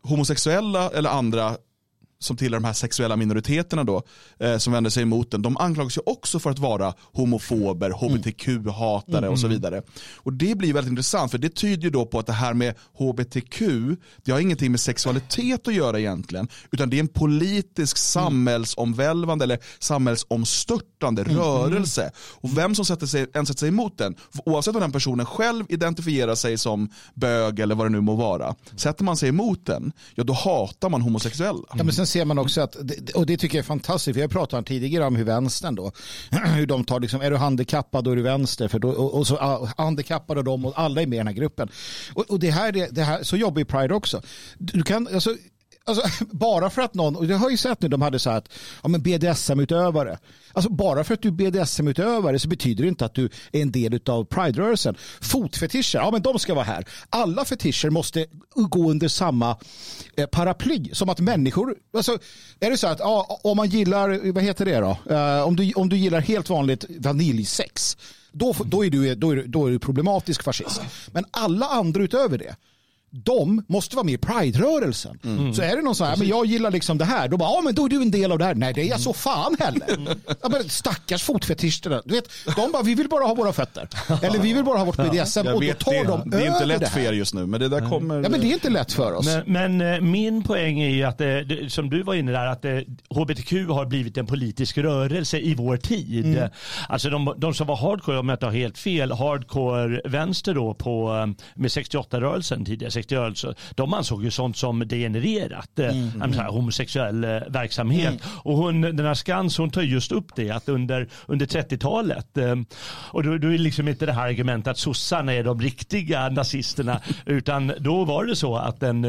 Homosexuella eller andra som tillhör de här sexuella minoriteterna då, eh, som vänder sig emot den, de anklagas ju också för att vara homofober, hbtq-hatare mm. och så mm. vidare. Och det blir väldigt intressant, för det tyder ju då på att det här med hbtq, det har ingenting med sexualitet att göra egentligen, utan det är en politisk samhällsomvälvande eller samhällsomstörtande mm. rörelse. Och vem som sätter sig, än sätter sig emot den, oavsett om den personen själv identifierar sig som bög eller vad det nu må vara, sätter man sig emot den, ja då hatar man homosexuella. Ser man också att, och det tycker jag är fantastiskt, vi har pratat tidigare om hur vänstern då, hur de tar liksom, är du handikappad då är du vänster, för då, och, och så handikappade de och alla är med i den här gruppen. Och, och det, här, det här, så jobbar ju Pride också. Du kan, alltså, Alltså, bara för att någon, och jag har ju sett nu, de hade så här att ja, men BDSM-utövare. Alltså, bara för att du är BDSM-utövare så betyder det inte att du är en del av Pride-rörelsen. Fotfetischer, ja men de ska vara här. Alla fetischer måste gå under samma eh, paraply. Som att människor, alltså, är det så att ja, om man gillar, vad heter det då? Uh, om, du, om du gillar helt vanligt vaniljsex, då, då, är du, då, är, då är du problematisk fascist. Men alla andra utöver det, de måste vara med i Pride-rörelsen. Mm. Så är det någon så här, men jag gillar liksom det här, då bara, ja men då är du en del av det här. Nej det är jag så fan heller. Mm. Ja, men stackars fotfetischerna, du vet, de bara, vi vill bara ha våra fötter. Eller vi vill bara ha vårt BDSM och då tar det. de Det är inte lätt för er just nu, men det där kommer... Ja men det är inte lätt för oss. Men, men eh, min poäng är ju att, det, det, som du var inne där, att det, eh, hbtq har blivit en politisk rörelse i vår tid. Mm. Alltså de, de som var hardcore, om jag inte har helt fel, hardcore vänster då på, eh, med 68-rörelsen tidigare, 60 de ansåg ju sånt som degenererat, eh, mm. mm. homosexuell eh, verksamhet. Mm. Och hon, den här Skans hon tar just upp det att under, under 30-talet, eh, och då, då är liksom inte det här argumentet att sossarna är de riktiga nazisterna, utan då var det så att den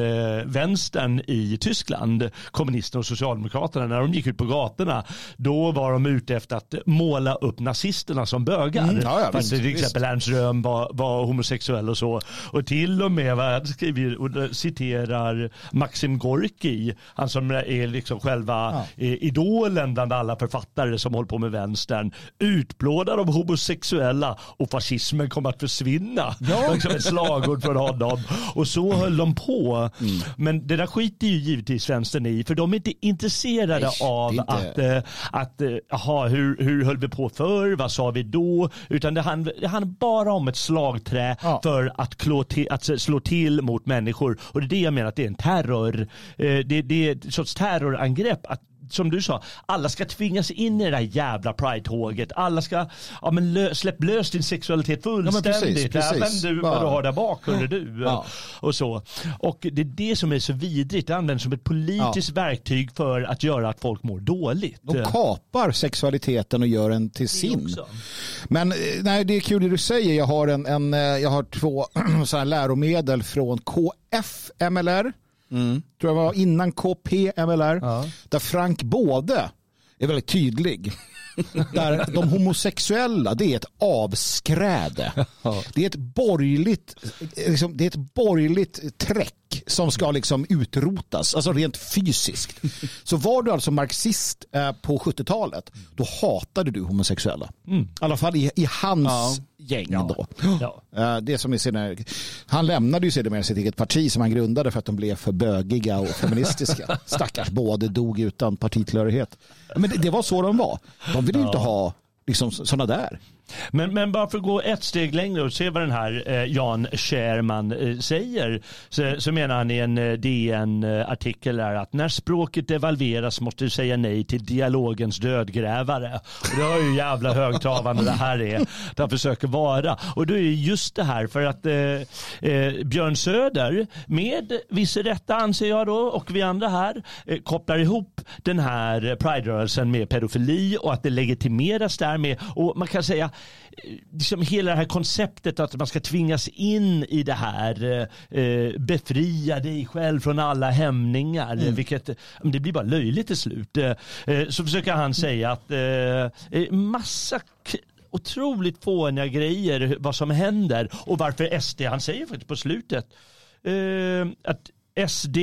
vänstern i Tyskland, kommunisterna och socialdemokraterna, när de gick ut på gatorna, då var de ute efter att måla upp nazisterna som bögar. Mm, ja, ja, visst, till exempel Ernst Röhm var, var homosexuell och så. Och till och med vad skriver och citerar Maxim Gorki, han som är liksom själva ja. idolen bland alla författare som håller på med vänstern. Utplånad av homosexuella och fascismen kommer att försvinna. Ja. Liksom ett slagord från honom. Och så höll de på. Mm. Men det där skiter ju givetvis vänstern i, för de är inte intresserade Nej, av inte... att, äh, att aha, hur, hur höll vi på förr, vad sa vi då? Utan det handlar, handlar bara om ett slagträ ja. för att, klå till, att slå till mot människor. Och det är det jag menar att det är en terror. Eh, det, det är ett sorts terrorangrepp att som du sa, alla ska tvingas in i det där jävla pride-tåget. Alla ska, ja men lö, släpp lös din sexualitet fullständigt. Ja, precis, du vad du har där bak, hörru du. Ja. Och så. Och det är det som är så vidrigt. Det används som ett politiskt ja. verktyg för att göra att folk mår dåligt. De kapar sexualiteten och gör den till sin. Men eh, nej, det är kul det du säger. Jag har, en, en eh, jag har två så läromedel från KFMLR Mm. Tror jag var innan KPMLR. Ja. Där Frank Både är väldigt tydlig. Där de homosexuella, det är ett avskräde. Det är ett borgerligt, liksom, det är ett borgerligt träck som ska liksom utrotas, alltså rent fysiskt. Så var du alltså marxist eh, på 70-talet, då hatade du homosexuella. Mm. I alla fall i, i hans ja. gäng ja. då. Ja. Eh, det som är han lämnade ju sedermera sitt eget parti som han grundade för att de blev för bögiga och feministiska. Stackars både dog utan partitillhörighet. Men det, det var så de var. De ville inte ha liksom, sådana där. Men, men bara för att gå ett steg längre och se vad den här eh, Jan Scherman eh, säger så, så, menar han i en eh, DN-artikel att när språket devalveras måste du säga nej till dialogens dödgrävare. Och det har ju jävla högtravande det här är. Det han försöker vara. Och då är just det här för att eh, eh, Björn Söder med viss rätta anser jag då och vi andra här eh, kopplar ihop den här eh, Pride-rörelsen med pedofili och att det legitimeras därmed. Och man kan säga liksom hela det här konceptet att man ska tvingas in i det här, eh, befria dig själv från alla hämningar, mm. vilket det blir bara löjligt till slut. Eh, så försöker han säga att eh, massa otroligt fåniga grejer vad som händer och varför SD, han säger faktiskt på slutet eh, att SD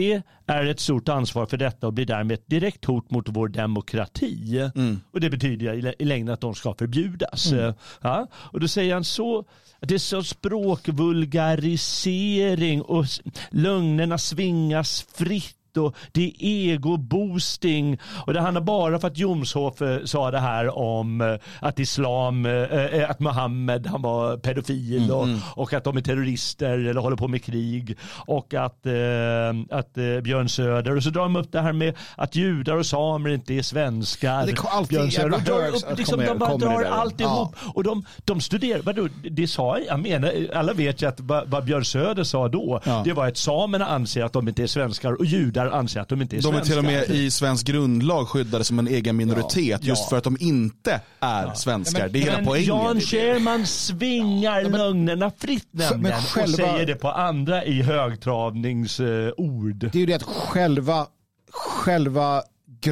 är ett stort ansvar för detta och blir därmed ett direkt hot mot vår demokrati. Mm. Och det betyder i längden att de ska förbjudas. Mm. Ja? Och då säger han så, att det är så språkvulgarisering och lögnerna svingas fritt och det är egoboosting. Och det handlar bara för att Jomshof eh, sa det här om eh, att islam, eh, att Muhammed han var pedofil mm, och, mm. och, att de är terrorister eller håller på med krig och att, att Björn Söder och så drar de upp det här med att judar och samer inte är svenskar. Det alltid Björn Söder. Drar upp, liksom, de bara drar alltihop ja. och de, de studerar, vadå, det sa jag menar, alla vet ju att vad, Björn Söder sa då, ja. det var att samerna anser att de inte är svenskar och judar judar anser att de inte är svenskar. De är till och med i svensk grundlag skyddade som en egen minoritet ja, just ja. för att de inte är svenskar. Men, det är hela poängen. Jan Scherman svingar ja, men, lögnerna fritt nämligen själva, och säger det på andra i högtravningsord. Det är ju det att själva, själva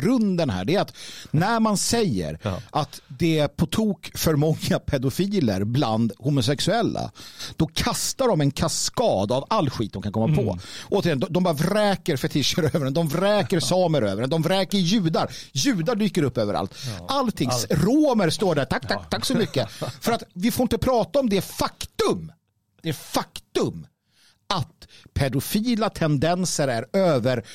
grunden här det är att när man säger ja. att det är på tok för många pedofiler bland homosexuella då kastar de en kaskad av all skit de kan komma mm. på. Återigen, de, de bara vräker fetischer över den, de vräker samer över den, de vräker judar. Judar dyker upp överallt. Ja. Allting, Allt. romer står där, tack, tack, tack så mycket. För att vi får inte prata om det faktum, det faktum att pedofila tendenser är över,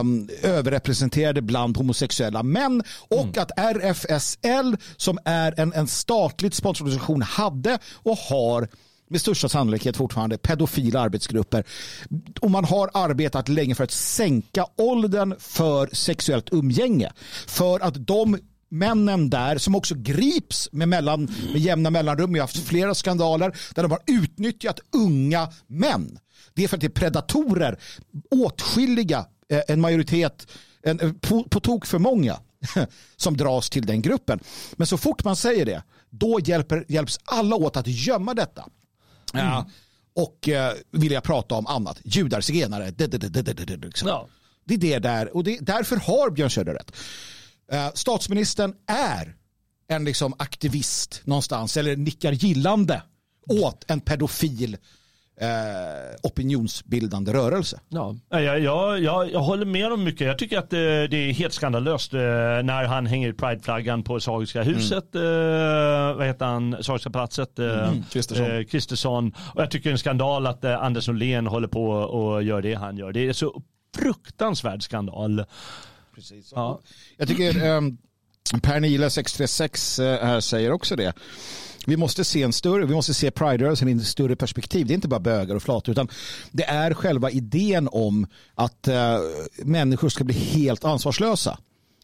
um, överrepresenterade bland homosexuella män och mm. att RFSL som är en, en statligt sponsrad organisation hade och har med största sannolikhet fortfarande pedofila arbetsgrupper. Och man har arbetat länge för att sänka åldern för sexuellt umgänge. För att de männen där som också grips med, mellan, med jämna mellanrum. Vi har haft flera skandaler där de har utnyttjat unga män. Det är för att det är predatorer, åtskilliga, eh, en majoritet, en, eh, på, på tok för många som dras till den gruppen. Men så fort man säger det, då hjälper, hjälps alla åt att gömma detta. Mm. Ja, och eh, vill jag prata om annat. Judar, zigenare. Liksom. Ja. Det är det där. Och det, därför har Björn Söder rätt. Eh, statsministern är en liksom aktivist någonstans eller nickar gillande åt en pedofil eh, opinionsbildande rörelse. Ja, jag, jag, jag, jag håller med om mycket. Jag tycker att det, det är helt skandalöst eh, när han hänger ut prideflaggan på Sagiska huset. Mm. Eh, vad heter han? Sagiska palatset. Eh, mm. Kristersson. Eh, och jag tycker det är en skandal att eh, Anders Norlén håller på och gör det han gör. Det är så fruktansvärd skandal. Precis. Ja. Jag tycker um, Per Nila 636 här säger också det. Vi måste se en större, vi måste se Pride-rörelsen i ett större perspektiv. Det är inte bara bögar och flator utan det är själva idén om att uh, människor ska bli helt ansvarslösa.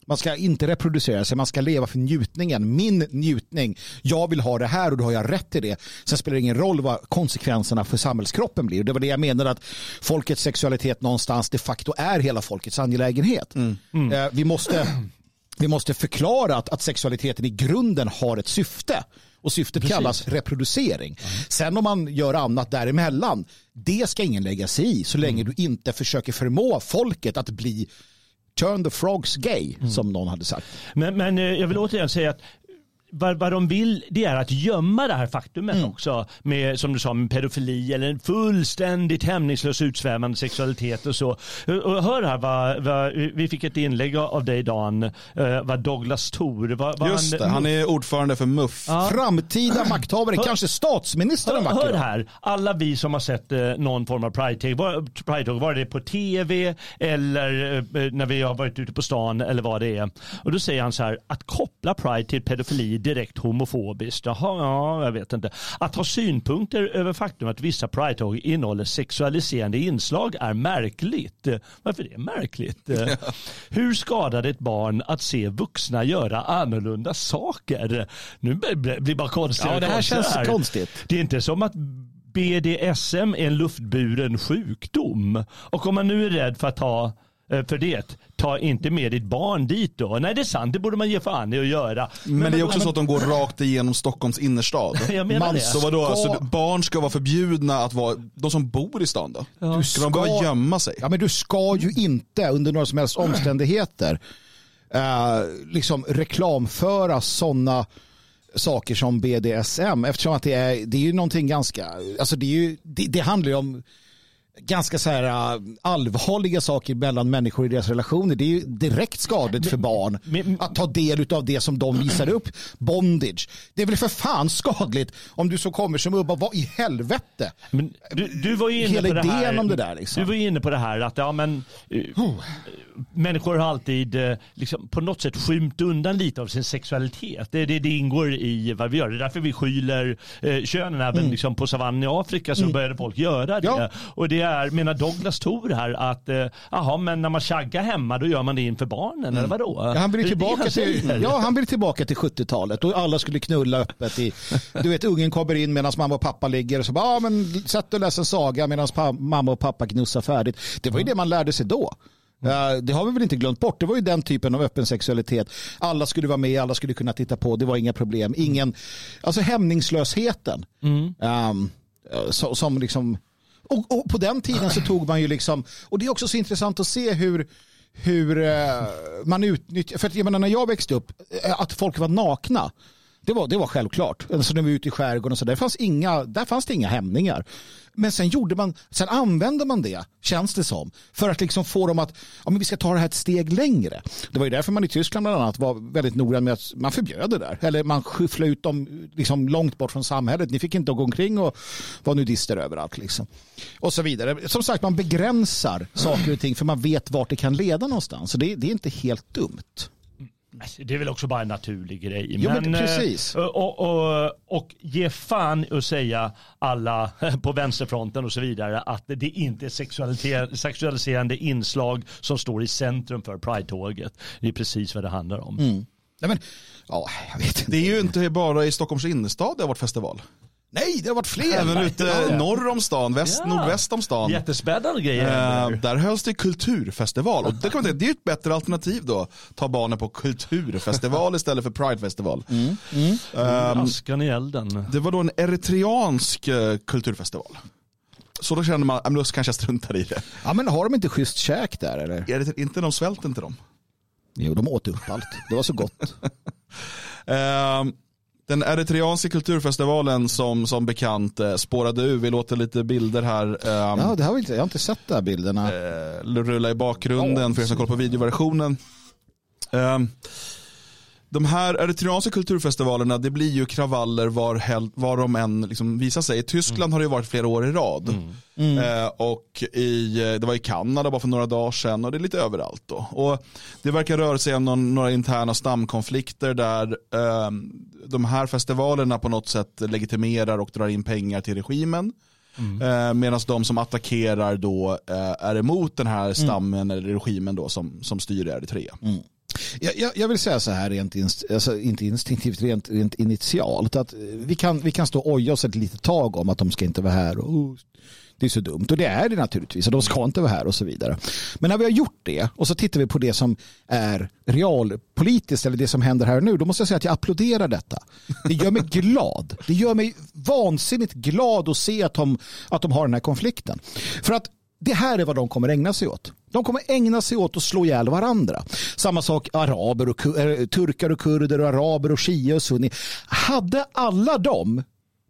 Man ska inte reproducera sig, man ska leva för njutningen. Min njutning, jag vill ha det här och då har jag rätt till det. Sen spelar det ingen roll vad konsekvenserna för samhällskroppen blir. Det var det jag menade att folkets sexualitet någonstans de facto är hela folkets angelägenhet. Mm. Mm. Uh, vi, måste, vi måste förklara att, att sexualiteten i grunden har ett syfte. Och syftet Precis. kallas reproducering. Mm. Sen om man gör annat däremellan, det ska ingen lägga sig i så länge mm. du inte försöker förmå folket att bli turn the frogs gay, mm. som någon hade sagt. Men, men eh, jag vill återigen säga att vad, vad de vill det är att gömma det här faktumet mm. också med som du sa med pedofili eller en fullständigt hämningslös utsvävande sexualitet och så. Och hör här vad, vad, vi fick ett inlägg av dig Dan, uh, vad Douglas Thor, vad, vad Just han, det, han är ordförande för MUF. Ja. Framtida makthavare, hör, kanske statsminister hör, hör här, alla vi som har sett uh, någon form av Pride-tåg, Pride var det på tv eller uh, när vi har varit ute på stan eller vad det är. Och då säger han så här, att koppla Pride till pedofili direkt homofobiskt. Jaha, ja, jag vet inte. Att ha synpunkter över faktum att vissa Pride-tåg innehåller sexualiserande inslag är märkligt. Varför är det märkligt? Ja. Hur skadar det ett barn att se vuxna göra annorlunda saker? Nu blir det bara konstigt. Ja, det här känns konstigt. Det är inte som att BDSM är en luftburen sjukdom. Och om man nu är rädd för att Eh, för det. Ta inte med ditt barn dit då. Nej det är sant, det borde man ge fan i att göra. Men, men det är också men, så att de går rakt igenom Stockholms innerstad. Jag menar man, det. Så vadå, ska... alltså, barn ska vara förbjudna att vara, de som bor i stan då? Ja. Ska, ska de bara gömma sig? Ja men du ska ju inte under några som helst omständigheter uh, liksom reklamföra sådana saker som BDSM eftersom att det är, det är ju någonting ganska, alltså det, är ju, det, det handlar ju om ganska så här äh, allvarliga saker mellan människor i deras relationer. Det är ju direkt skadligt för barn att ta del av det som de visar upp. Bondage. Det är väl för fan skadligt om du så kommer som Ubba, vad i helvete? Men du, du var ju inne Hela på det här, om det där. Liksom. Du var inne på det här att ja, men, uh, människor har alltid uh, liksom, på något sätt skymt undan lite av sin sexualitet. Det, det, det ingår i vad vi gör. Det är därför vi skyller uh, könen. Även mm. liksom, på savannen i Afrika så mm. började folk göra det. Ja. Och det är, menar Douglas Thor här att jaha, men när man chaggar hemma då gör man det inför barnen mm. eller vadå? Ja, han vill tillbaka till, ja, han vill tillbaka till 70-talet och alla skulle knulla öppet i, du vet ungen kommer in medan mamma och pappa ligger och så bara, ja men sätt och läs en saga medan mamma och pappa gnussar färdigt. Det var ju det man lärde sig då. Mm. Det har vi väl inte glömt bort. Det var ju den typen av öppen sexualitet. Alla skulle vara med, alla skulle kunna titta på. Det var inga problem. Ingen, alltså hämningslösheten. Mm. Um, som liksom, och, och, på den tiden så tog man ju liksom, och det är också så intressant att se hur, hur eh, man utnyttjar, för att jag menar när jag växte upp, eh, att folk var nakna. Det var, det var självklart. Alltså när vi var ute i skärgården och så där fanns, inga, där fanns det inga hämningar. Men sen, gjorde man, sen använde man det, känns det som, för att liksom få dem att ja, men vi ska ta det här ett steg längre. Det var ju därför man i Tyskland bland annat var väldigt noggrann med att man förbjöd det där. Eller man skyfflade ut dem liksom långt bort från samhället. Ni fick inte gå omkring och vara nudister överallt. Liksom. Och så vidare. Som sagt, man begränsar saker och ting för man vet vart det kan leda någonstans. Så det, det är inte helt dumt. Alltså, det är väl också bara en naturlig grej. Jo, men, men eh, precis. Och, och, och ge fan att säga alla på vänsterfronten och så vidare att det inte är sexualiserande inslag som står i centrum för Pride-tåget. Det är precis vad det handlar om. Mm. Nej, men, ja, jag vet inte. Det är ju inte bara i Stockholms innerstad det har varit festival. Nej, det har varit fler. Även ute norr om stan, väst, ja. nordväst om stan. Jättespännande grejer. Eh, där hölls det kulturfestival. Och det, kan man säga, det är ett bättre alternativ då. Ta barnen på kulturfestival istället för pridefestival. Mm. Mm. Um, Askan i elden. Det var då en eritreansk eh, kulturfestival. Så då känner man, då kanske jag struntar i det. Ja men har de inte schysst käk där eller? Är det inte de svälten till dem? Jo, de åt upp allt. Det var så gott. Den eritreanska kulturfestivalen som, som bekant eh, spårade ur. Vi låter lite bilder här. Eh, ja, det har vi inte. Jag har inte sett de här bilderna. Eh, rulla i bakgrunden för er som kollar på videoversionen. Eh, de här eritreanska kulturfestivalerna, det blir ju kravaller var, var de än liksom visar sig. I Tyskland mm. har det varit flera år i rad. Mm. Mm. Eh, och i, eh, det var i Kanada bara för några dagar sedan och det är lite överallt. Då. Och det verkar röra sig om någon, några interna stamkonflikter där eh, de här festivalerna på något sätt legitimerar och drar in pengar till regimen. Mm. Eh, Medan de som attackerar då eh, är emot den här mm. stammen eller regimen då som, som styr Eritrea. Mm. Jag, jag, jag, vill säga så här, rent inst, alltså inte instinktivt, rent, rent initialt. Att eh, vi, kan, vi kan stå och oja oss ett litet tag om att de ska inte vara här. Och, oh, det är så dumt. Och det är det naturligtvis. Och de ska inte vara här och så vidare. Men när vi har gjort det och så tittar vi på det som är realpolitiskt eller det som händer här nu. Då måste jag säga att jag applåderar detta. Det gör mig glad. Det gör mig vansinnigt glad att se att de, att de har den här konflikten. För att det här är vad de kommer ägna sig åt. De kommer ägna sig åt att slå ihjäl varandra. Samma sak araber och eh, turkar och kurder och araber och shia och sunni. Hade alla de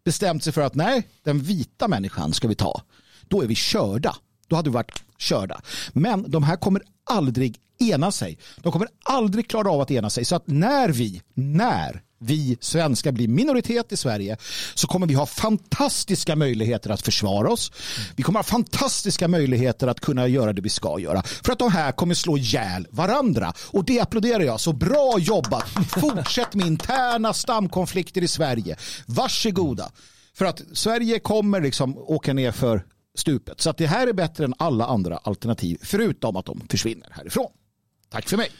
bestämt sig för att nej, den vita människan ska vi ta, då är vi körda. Då hade vi varit körda. Men de här kommer aldrig ena sig. De kommer aldrig klara av att ena sig. Så att när vi, när vi svenskar blir minoritet i Sverige så kommer vi ha fantastiska möjligheter att försvara oss. Vi kommer ha fantastiska möjligheter att kunna göra det vi ska göra. För att de här kommer slå ihjäl varandra. Och det applåderar jag. Så bra jobbat. Fortsätt med interna stamkonflikter i Sverige. Varsågoda. För att Sverige kommer liksom åka ner för stupet. Så att det här är bättre än alla andra alternativ. Förutom att de försvinner härifrån. Tack för mig.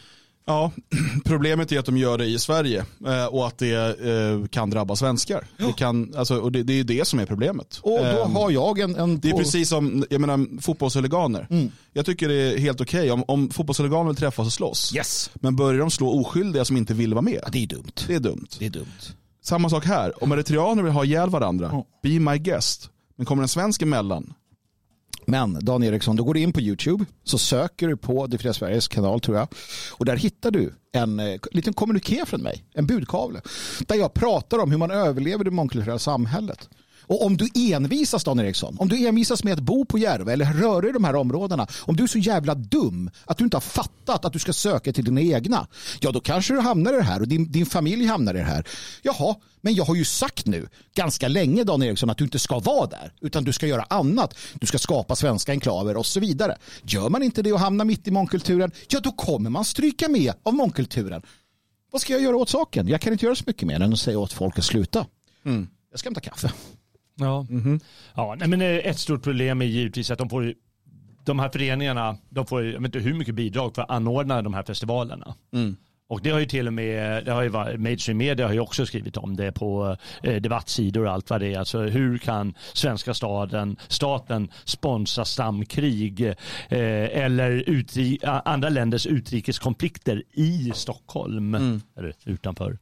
Ja, problemet är att de gör det i Sverige eh, och att det eh, kan drabba svenskar. Det, kan, alltså, och det, det är det som är problemet. Och då ehm, har jag en... en det är precis som jag menar, fotbollshuliganer. Mm. Jag tycker det är helt okej okay om, om fotbollshuliganer träffas och slåss. Yes. Men börjar de slå oskyldiga som inte vill vara med. Ja, det är dumt. Det är dumt. Det är dumt. Samma sak här. Om eritreaner vill ha ihjäl varandra, oh. be my guest. Men kommer en svensk emellan, men Dan Eriksson, då går du in på YouTube så söker du på Det fria Sveriges kanal tror jag. Och där hittar du en eh, liten kommuniké från mig, en budkavle. Där jag pratar om hur man överlever det mångkulturella samhället. Och om du envisas Dan Eriksson, om du envisas med att bo på Järva eller röra i de här områdena, om du är så jävla dum att du inte har fattat att du ska söka till dina egna, ja då kanske du hamnar i det här och din, din familj hamnar i det här. Jaha, men jag har ju sagt nu ganska länge Dan Eriksson att du inte ska vara där utan du ska göra annat. Du ska skapa svenska enklaver och så vidare. Gör man inte det och hamnar mitt i mångkulturen, ja då kommer man stryka med av mångkulturen. Vad ska jag göra åt saken? Jag kan inte göra så mycket mer än att säga åt folk att sluta. Mm. Jag ska hämta kaffe. Ja, mm -hmm. ja nej, men eh, ett stort problem är givetvis att de får de här föreningarna, de får jag vet inte hur mycket bidrag för att anordna de här festivalerna. Mm. Och det har ju till och med, det har ju varit, mainstream media har ju också skrivit om det på eh, debattsidor och allt vad det är. Alltså hur kan svenska staden, staten sponsra stamkrig eh, eller utri, andra länders utrikeskonflikter i Stockholm mm. eller utanför?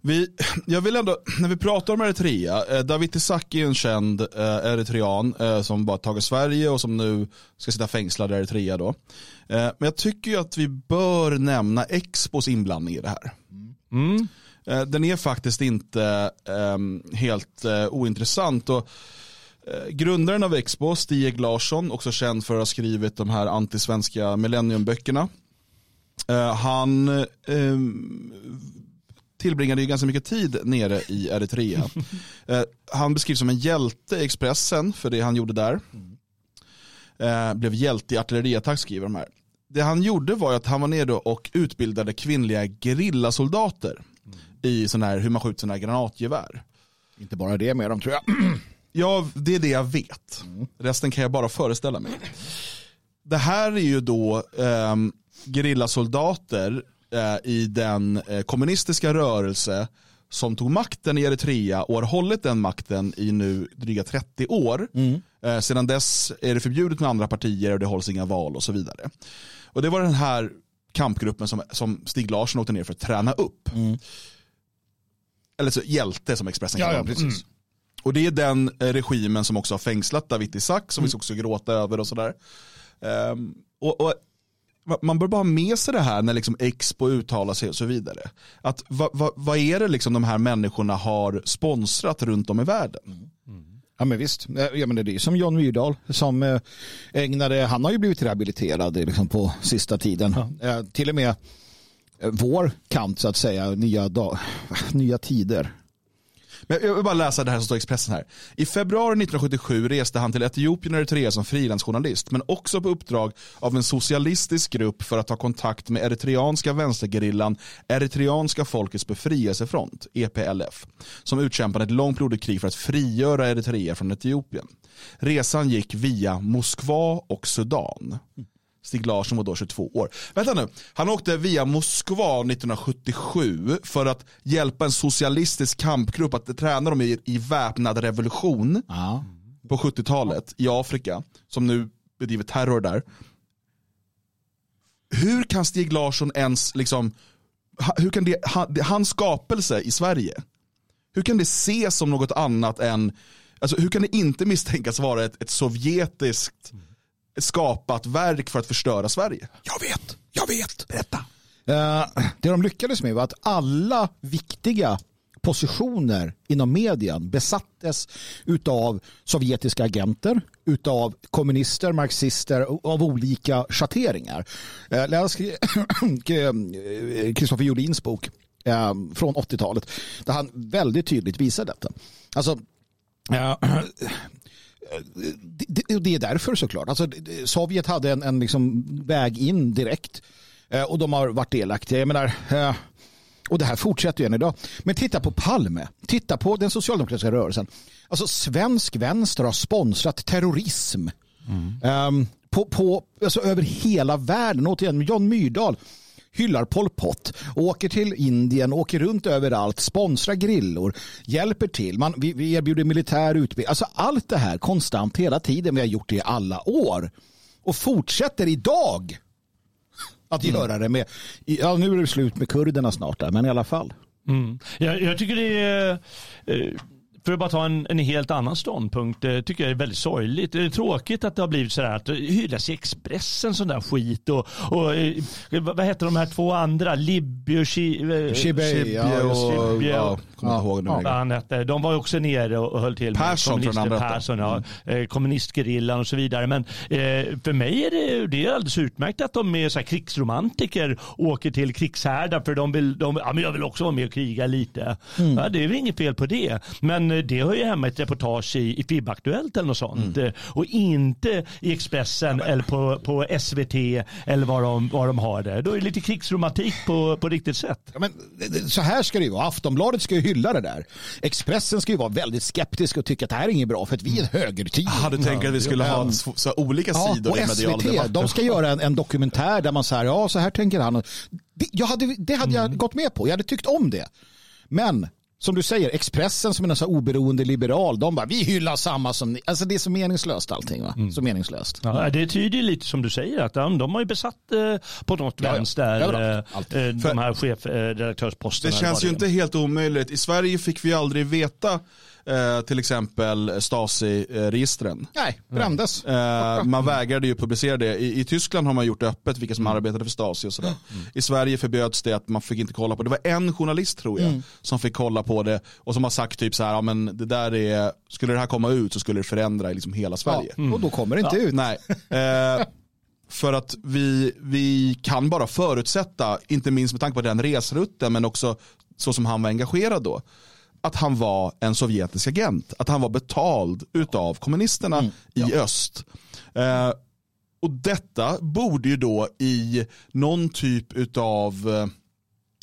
Vi, jag vill ändå, när vi pratar om Eritrea, eh, David Isak är en känd eh, eritrean eh, som bara tagit Sverige och som nu ska sitta fängslad i Eritrea då. Eh, men jag tycker ju att vi bör nämna Expos inblandning i det här. Mm. Eh, den är faktiskt inte ehm, helt eh, ointressant. Och, Grundaren av Expo, Stieg Larsson, också känd för att ha skrivit de här antisvenska millenniumböckerna. Han ehm, tillbringade ju ganska mycket tid nere i Eritrea. eh, han beskrivs som en hjälte i Expressen för det han gjorde där. Eh, blev hjälte i artilleriattack skriver de här. Det han gjorde var att han var nere och utbildade kvinnliga gerillasoldater mm. i sån här, hur man skjuter sådana här granatgevär. Inte bara det med dem tror jag. ja, det är det jag vet. Mm. Resten kan jag bara föreställa mig. Det här är ju då eh, gerillasoldater i den eh, kommunistiska rörelse som tog makten i Eritrea och har hållit den makten i nu dryga 30 år. Mm. Eh, sedan dess är det förbjudet med andra partier och det hålls inga val och så vidare. Och det var den här kampgruppen som, som Stig Larsson åkte ner för att träna upp. Mm. Eller så hjälte som Expressen kallar ja, ja, precis. Mm. Och det är den regimen som också har fängslat David Isak som mm. vi också gråta över och sådär. Um, och, och man bör bara ha med sig det här när liksom Expo uttalar sig och så vidare. Att vad va, va är det liksom de här människorna har sponsrat runt om i världen? Mm. Ja men visst, ja, men det är som John Myrdal som eh, ägnade, han har ju blivit rehabiliterad liksom på sista tiden. Ja. Till och med eh, vår kant så att säga, nya, dag, nya tider. Men jag vill bara läsa det här som står i Expressen här. I februari 1977 reste han till Etiopien och Eritrea som frilansjournalist, men också på uppdrag av en socialistisk grupp för att ta kontakt med eritreanska vänstergerillan Eritreanska folkets befrielsefront, EPLF, som utkämpade ett långt blodigt krig för att frigöra Eritrea från Etiopien. Resan gick via Moskva och Sudan. Stig Larsson var då 22 år. Vänta nu, han åkte via Moskva 1977 för att hjälpa en socialistisk kampgrupp att träna dem i, i väpnad revolution ja. på 70-talet i Afrika, som nu bedriver terror där. Hur kan Stig Larsson ens, liksom, hur kan det, hans skapelse i Sverige, hur kan det ses som något annat än, alltså hur kan det inte misstänkas vara ett, ett sovjetiskt skapat verk för att förstöra Sverige. Jag vet, jag vet. Berätta. Uh, det de lyckades med var att alla viktiga positioner inom medien besattes utav sovjetiska agenter, utav kommunister, marxister av olika schatteringar. Uh, läs Kristoffer Jolins bok från 80-talet där han väldigt tydligt visar detta. Alltså, det, det är därför såklart. Alltså, Sovjet hade en, en liksom väg in direkt eh, och de har varit delaktiga. Jag menar, eh, och det här fortsätter ju än idag. Men titta på Palme. Titta på den socialdemokratiska rörelsen. Alltså svensk vänster har sponsrat terrorism. Mm. Um, på, på, alltså, över hela världen. Återigen, John Myrdal hyllar Pol Pot, åker till Indien, åker runt överallt, sponsrar grillor, hjälper till. Man, vi, vi erbjuder militär utbildning. Alltså allt det här konstant hela tiden. Vi har gjort det i alla år och fortsätter idag att mm. göra det med. Ja, nu är det slut med kurderna snart där, men i alla fall. Mm. Jag, jag tycker det är... Eh, för att bara ta en, en helt annan ståndpunkt, det tycker jag är väldigt sorgligt. Det är tråkigt att det har blivit sådär att det hyllas i Expressen sån där skit och, och vad heter de här två andra? Libby och Shibbe och... Ja, kommer ihåg nu. Han hette. De var också nere och höll till Persson med kommunister, Persson, ja, mm. kommunistgerillan och så vidare. Men eh, för mig är det, det är alldeles utmärkt att de är så här krigsromantiker åker till krigshärdar för de vill, de, ja men jag vill också vara med och kriga lite. Mm. Ja, det är väl inget fel på det. Men eh, det hör ju hemma i ett reportage i, i FIB-aktuellt eller något sånt. Mm. Och inte i Expressen ja, eller på, på SVT eller var de, var de har det. Då är det lite krigsromantik på, på riktigt sätt. Ja, men, så här ska det ju vara. Aftonbladet ska ju hylla det där. Expressen ska ju vara väldigt skeptisk och tycka att det här är inget bra för att vi är ett högertid. Jag hade tänkt att vi skulle ha så olika ja, sidor och i SVT, de ska göra en, en dokumentär där man säger ja så här tänker han. Det, jag hade, det hade jag mm. gått med på. Jag hade tyckt om det. Men som du säger, Expressen som är en så oberoende liberal, de bara vi hyllar samma som ni. Alltså det är så meningslöst allting. Va? Mm. Så meningslöst. Ja, det tyder ju lite som du säger att de, de har ju besatt eh, på något ja, vänster ja, eh, eh de här chefredaktörsposterna. det känns ju inte helt omöjligt. I Sverige fick vi aldrig veta eh, till exempel Stasi-registren. Nej, brändes. Eh, man vägrade ju publicera det. I, I, Tyskland har man gjort öppet vilka som mm. arbetade för Stasi och sådär. Mm. I Sverige förbjöds det att man fick inte kolla på det. Det var en journalist tror jag mm. som fick kolla på det och som har sagt typ så här, ja, men det där är, skulle det här komma ut så skulle det förändra liksom hela Sverige. Ja, och då kommer det inte ja. ut. Nej. Eh, för att vi, vi kan bara förutsätta, inte minst med tanke på den resrutten men också så som han var engagerad då, att han var en sovjetisk agent. Att han var betald av kommunisterna mm, ja. i öst. Eh, och detta borde ju då i någon typ av eh,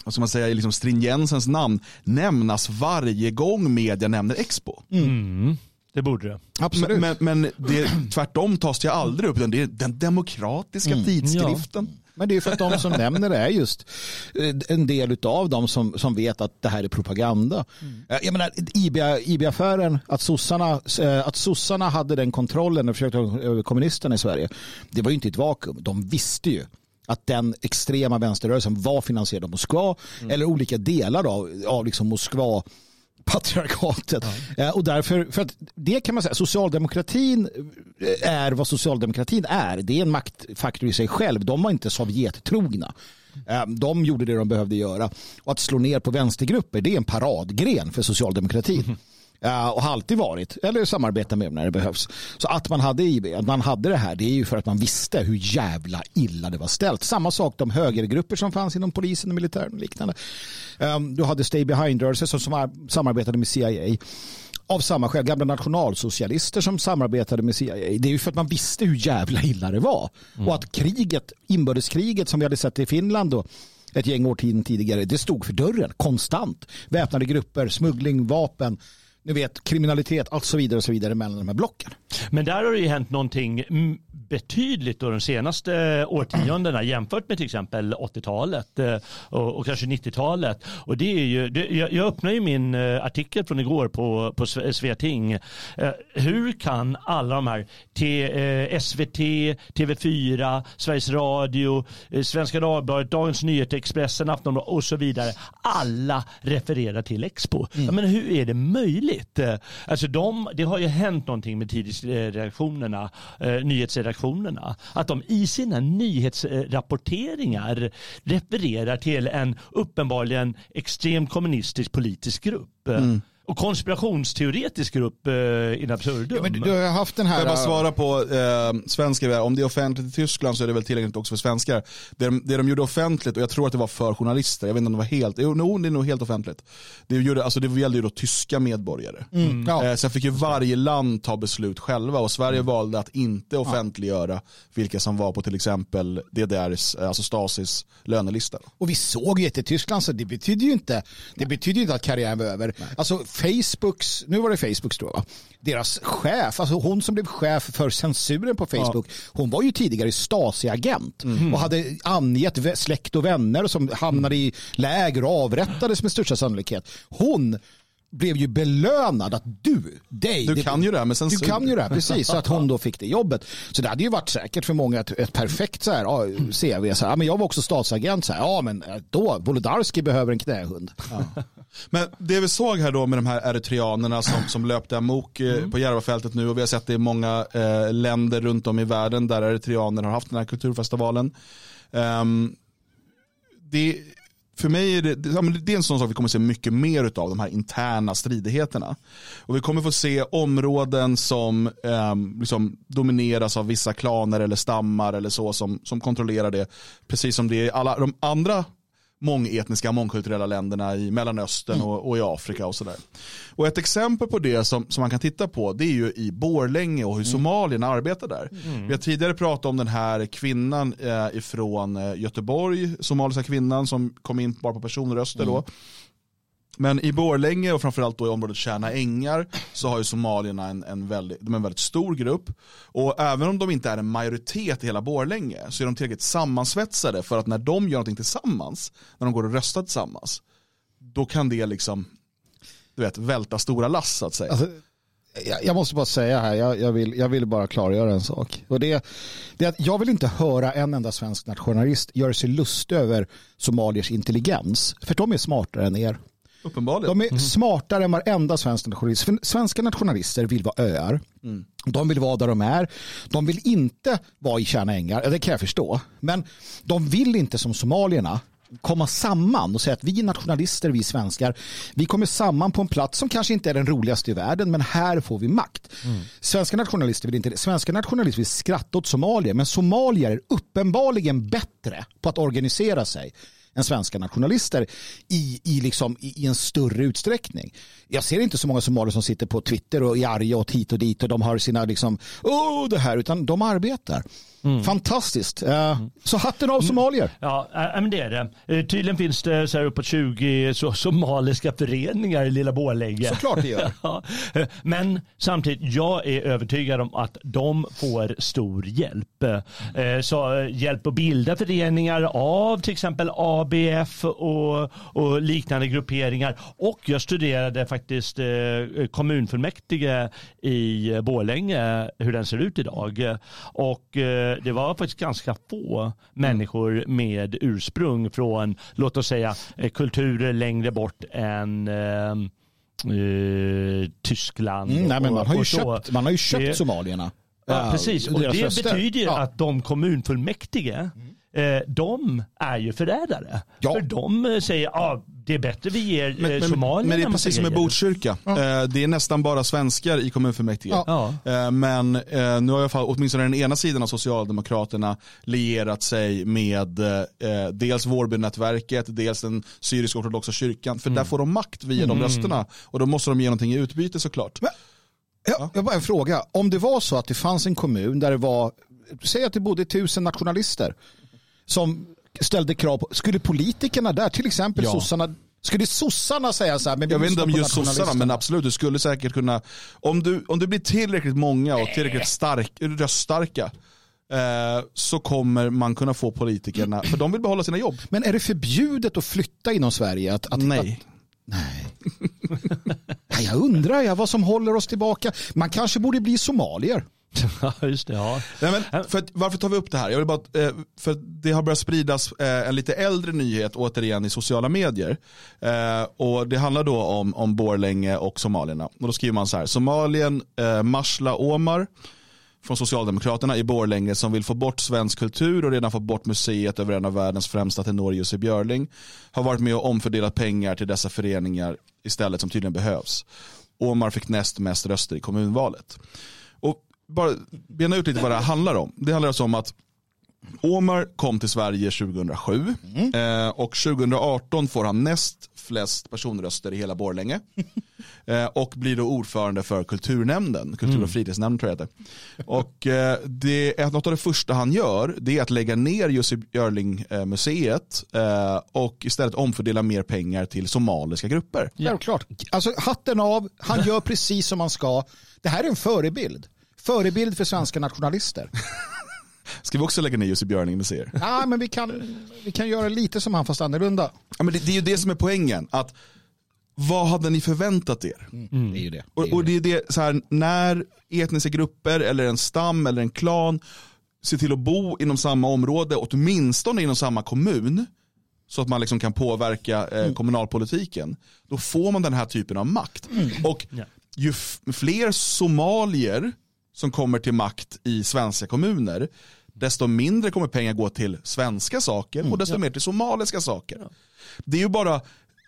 vad ska man säga, i liksom stringensens namn nämnas varje gång media nämner Expo. Mm. Mm. Det borde det. Absolut. Men, men det, tvärtom tas det aldrig upp. Det är den demokratiska mm. tidskriften. Ja. Men det är för att de som nämner det är just eh, en del av dem som, som vet att det här är propaganda. Mm. Eh, jag menar, IB-affären, att sossarna, eh, att sossarna hade den kontrollen och försökte över kommunisterna i Sverige, det var ju inte ett vakuum. De visste ju att den extrema vänsterrörelsen var finansierad av Moskva mm. eller olika delar av, av liksom Moskva patriarkatet. Ja. Eh, och därför, för att det kan man säga, socialdemokratin eh, är vad socialdemokratin är. Det är en maktfaktor i sig själv. De var inte Sovjettrogna. Eh, de gjorde det de behövde göra. Och att slå ner på vänstergrupper, det är en paradgren för socialdemokratin. Mm. Och har alltid varit, eller samarbeta med när det behövs. Så att man hade IB, att man hade det här, det är ju för att man visste hur jävla illa det var ställt. Samma sak de högergrupper som fanns inom polisen och militären och liknande. Um, du hade Stay Behind-rörelser som, som samarbetade med CIA av samma skäl, gamla nationalsocialister som samarbetade med CIA. Det är ju för att man visste hur jävla illa det var. Mm. Och att kriget, inbördeskriget som vi hade sett i Finland då, ett gäng år tidigare, det stod för dörren konstant. Väpnade grupper, smuggling, vapen ni vet, kriminalitet och så vidare och så vidare mellan de här blocken. Men där har det ju hänt någonting betydligt då de senaste årtiondena jämfört med till exempel 80-talet eh, och, och kanske 90-talet. Och det är ju, det, jag, jag öppnar ju min eh, artikel från igår på, på Sveting. Eh, hur kan alla de här T, SVT, TV4, Sveriges Radio, Svenska Dagbladet, Dagens Nyheter, Expressen, Aftonbladet och så vidare alla referera till Expo? Mm. Men hur är det möjligt? Eh, alltså de, det har ju hänt någonting med tidningsredaktionerna, eh, nyhetsredaktionerna. Att de i sina nyhetsrapporteringar refererar till en uppenbarligen extremt kommunistisk politisk grupp. Mm och konspirationsteoretisk grupp eh, in absurdum. Ja, du har haft den här... Jag bara svara på eh, svenska. Om det är offentligt i Tyskland så är det väl tillgängligt också för svenskar. Det de, det de gjorde offentligt, och jag tror att det var för journalister, jag vet inte om det var helt, jo, no, det är nog helt offentligt. Det, gjorde, alltså det gällde ju då tyska medborgare. Mm. mm. Ja. Eh, sen fick ju varje land ta beslut själva och Sverige mm. valde att inte offentliggöra ja. vilka som var på till exempel DDRs, alltså Stasis lönelista. Och vi såg ju att i Tyskland så det betyder ju inte, det betyder inte att karriären var över. Nej. Alltså Facebooks, nu var det Facebooks tror jag, deras chef, alltså hon som blev chef för censuren på Facebook, ja. hon var ju tidigare Stasi-agent mm. och hade angett släkt och vänner som hamnade i läger och avrättades med största sannolikhet. Hon blev ju belönad att du, dig. Du kan ju det här med censur. Du kan ju det här, precis. Så att hon då fick det jobbet. Så det hade ju varit säkert för många ett, ett perfekt så här, CV. Så här, men jag var också statsagent. Så här, ja, men då, Wolodarski behöver en knähund. Ja. Men det vi såg här då med de här eritreanerna som, som löpte amok eh, mm. på Järvafältet nu och vi har sett det i många eh, länder runt om i världen där eritreaner har haft den här kulturfestivalen. Um, det, för mig är det, det är en sån sak vi kommer se mycket mer av, de här interna stridigheterna. Och vi kommer få se områden som eh, liksom domineras av vissa klaner eller stammar eller så som, som kontrollerar det. Precis som det är i alla de andra mångetniska, mångkulturella länderna i Mellanöstern mm. och, och, i Afrika och sådär. Och ett exempel på det som, som man kan titta på det är ju i Borlänge och hur mm. somalierna arbetar där. Mm. Vi har tidigare pratat om den här kvinnan eh, ifrån eh, Göteborg, somaliska kvinnan som kom in bara på personröster då. Men i Borlänge och framförallt då i området Tjärna Ängar så har ju somalierna en, en, väldigt, de är en väldigt stor grupp. Och även om de inte är en majoritet i hela Borlänge så är de tillräckligt sammansvetsade för att när de gör någonting tillsammans, när de går och röstar tillsammans, då kan det liksom, du vet, välta stora lass så att säga. Alltså, jag måste bara säga här, jag, jag, vill, jag vill bara klargöra en sak. Och det, det är att jag vill inte höra en enda svensk nationalist göra sig lust över somaliers intelligens. För de är smartare än er. Uppenbarligen. De är mm. smartare än varenda svensk nationalist. För svenska nationalister vill vara öar. Mm. De vill vara där de är. De vill inte vara i Tjärna ängar. Det kan jag förstå. Men de vill inte som somalierna komma samman och säga att vi är nationalister, vi svenskar, vi kommer samman på en plats som kanske inte är den roligaste i världen, men här får vi makt. Mm. Svenska nationalister vill inte det. Svenska nationalister vill skratta åt somalier, men somalier är uppenbarligen bättre på att organisera sig än svenska nationalister i, i, liksom, i, i en större utsträckning. Jag ser inte så många somalier som sitter på Twitter och är arga och hit och dit och de har sina liksom, oh, det här, utan de arbetar. Mm. Fantastiskt. Uh, så hatten av somalier. Ja, äh, men det är det. Tydligen finns det så här uppåt 20 så, somaliska föreningar i lilla Borlänge. Såklart det gör. ja. men samtidigt, jag är övertygad om att de får stor hjälp. Så hjälp att bilda föreningar av till exempel ABF och, och liknande grupperingar. Och jag studerade faktiskt kommunfullmäktige i Borlänge, hur den ser ut idag. Och det var faktiskt ganska få människor med ursprung från, låt oss säga, eh, kulturer längre bort än eh, eh, Tyskland. Mm, nej, men man, har ju köpt, man har ju köpt somalierna. Ja, precis, och det röster. betyder ja. att de kommunfullmäktige mm Eh, de är ju förrädare. Ja. För de eh, säger att ah, det är bättre vi ger men, eh, somalierna Men det är precis som med Botkyrka. Ja. Det är nästan bara svenskar i kommunfullmäktige. Ja. Men nu har jag fall, åtminstone den ena sidan av Socialdemokraterna lierat sig med dels Vårbynätverket, dels den syrisk-ortodoxa kyrkan. För mm. där får de makt via mm. de rösterna. Och då måste de ge någonting i utbyte såklart. Men, jag, jag bara en fråga. Om det var så att det fanns en kommun där det var, säg att det bodde tusen nationalister som ställde krav på, skulle politikerna där, till exempel ja. sossarna, skulle sossarna säga så här? Men jag vet inte om just sossarna, men absolut, du skulle säkert kunna, om du, om du blir tillräckligt många och tillräckligt stark, röststarka, eh, så kommer man kunna få politikerna, för de vill behålla sina jobb. Men är det förbjudet att flytta inom Sverige? Att, att, Nej. Att, nej. jag undrar jag vad som håller oss tillbaka. Man kanske borde bli somalier. Ja, just det. Ja. Nej, men för att, varför tar vi upp det här? Jag vill bara, eh, för det har börjat spridas eh, en lite äldre nyhet återigen i sociala medier. Eh, och Det handlar då om, om Borlänge och somalierna. Och då skriver man så här, Somalien, Marsla Omar från Socialdemokraterna i Borlänge som vill få bort svensk kultur och redan fått bort museet över en av världens främsta tenorer Jussi Björling har varit med och omfördelat pengar till dessa föreningar istället som tydligen behövs. Omar fick näst mest röster i kommunvalet bara bena ut lite vad det här handlar om. Det handlar alltså om att Omar kom till Sverige 2007 mm. eh, och 2018 får han näst flest personröster i hela Borlänge. eh, och blir då ordförande för kulturnämnden, kultur och mm. fritidsnämnden tror jag det Och eh, det är något av det första han gör, det är att lägga ner Jussi Björling museet eh, och istället omfördela mer pengar till somaliska grupper. Självklart, alltså hatten av, han gör precis som man ska. Det här är en förebild. Förebild för svenska nationalister. Ska vi också lägga ner Jussi Björling museer? Ja, men vi kan, vi kan göra lite som han fast annorlunda. Ja, men det, det är ju det som är poängen. Att vad hade ni förväntat er? Mm. Det är ju det. det, är och, och, det är det, så här, när etniska grupper eller en stam eller en klan ser till att bo inom samma område, åtminstone inom samma kommun, så att man liksom kan påverka eh, mm. kommunalpolitiken, då får man den här typen av makt. Mm. Och ju fler somalier som kommer till makt i svenska kommuner, desto mindre kommer pengar gå till svenska saker och mm. desto mer till somaliska saker. Det är ju bara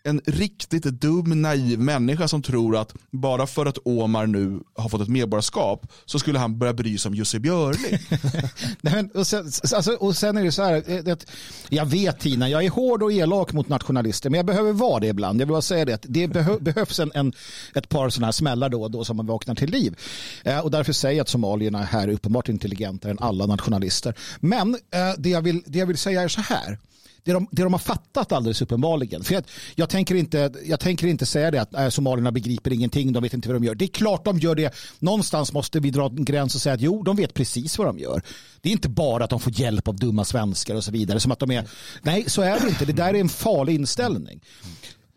en riktigt dum, naiv människa som tror att bara för att Omar nu har fått ett medborgarskap så skulle han börja bry sig om Jussi Björling. Nej, men, och, sen, alltså, och sen är det så här, eh, att, jag vet Tina, jag är hård och elak mot nationalister, men jag behöver vara det ibland. Jag vill bara säga det, att det behö, behövs en, en, ett par sådana här smällar då och då som man vaknar till liv. Eh, och därför säger jag att somalierna här är uppenbart intelligentare än alla nationalister. Men eh, det, jag vill, det jag vill säga är så här, det de, det de har fattat alldeles uppenbarligen. För jag, jag, tänker inte, jag tänker inte säga det att äh, somalierna begriper ingenting, de vet inte vad de gör. Det är klart de gör det. Någonstans måste vi dra en gräns och säga att jo, de vet precis vad de gör. Det är inte bara att de får hjälp av dumma svenskar och så vidare. Som att de är, nej, så är det inte. Det där är en farlig inställning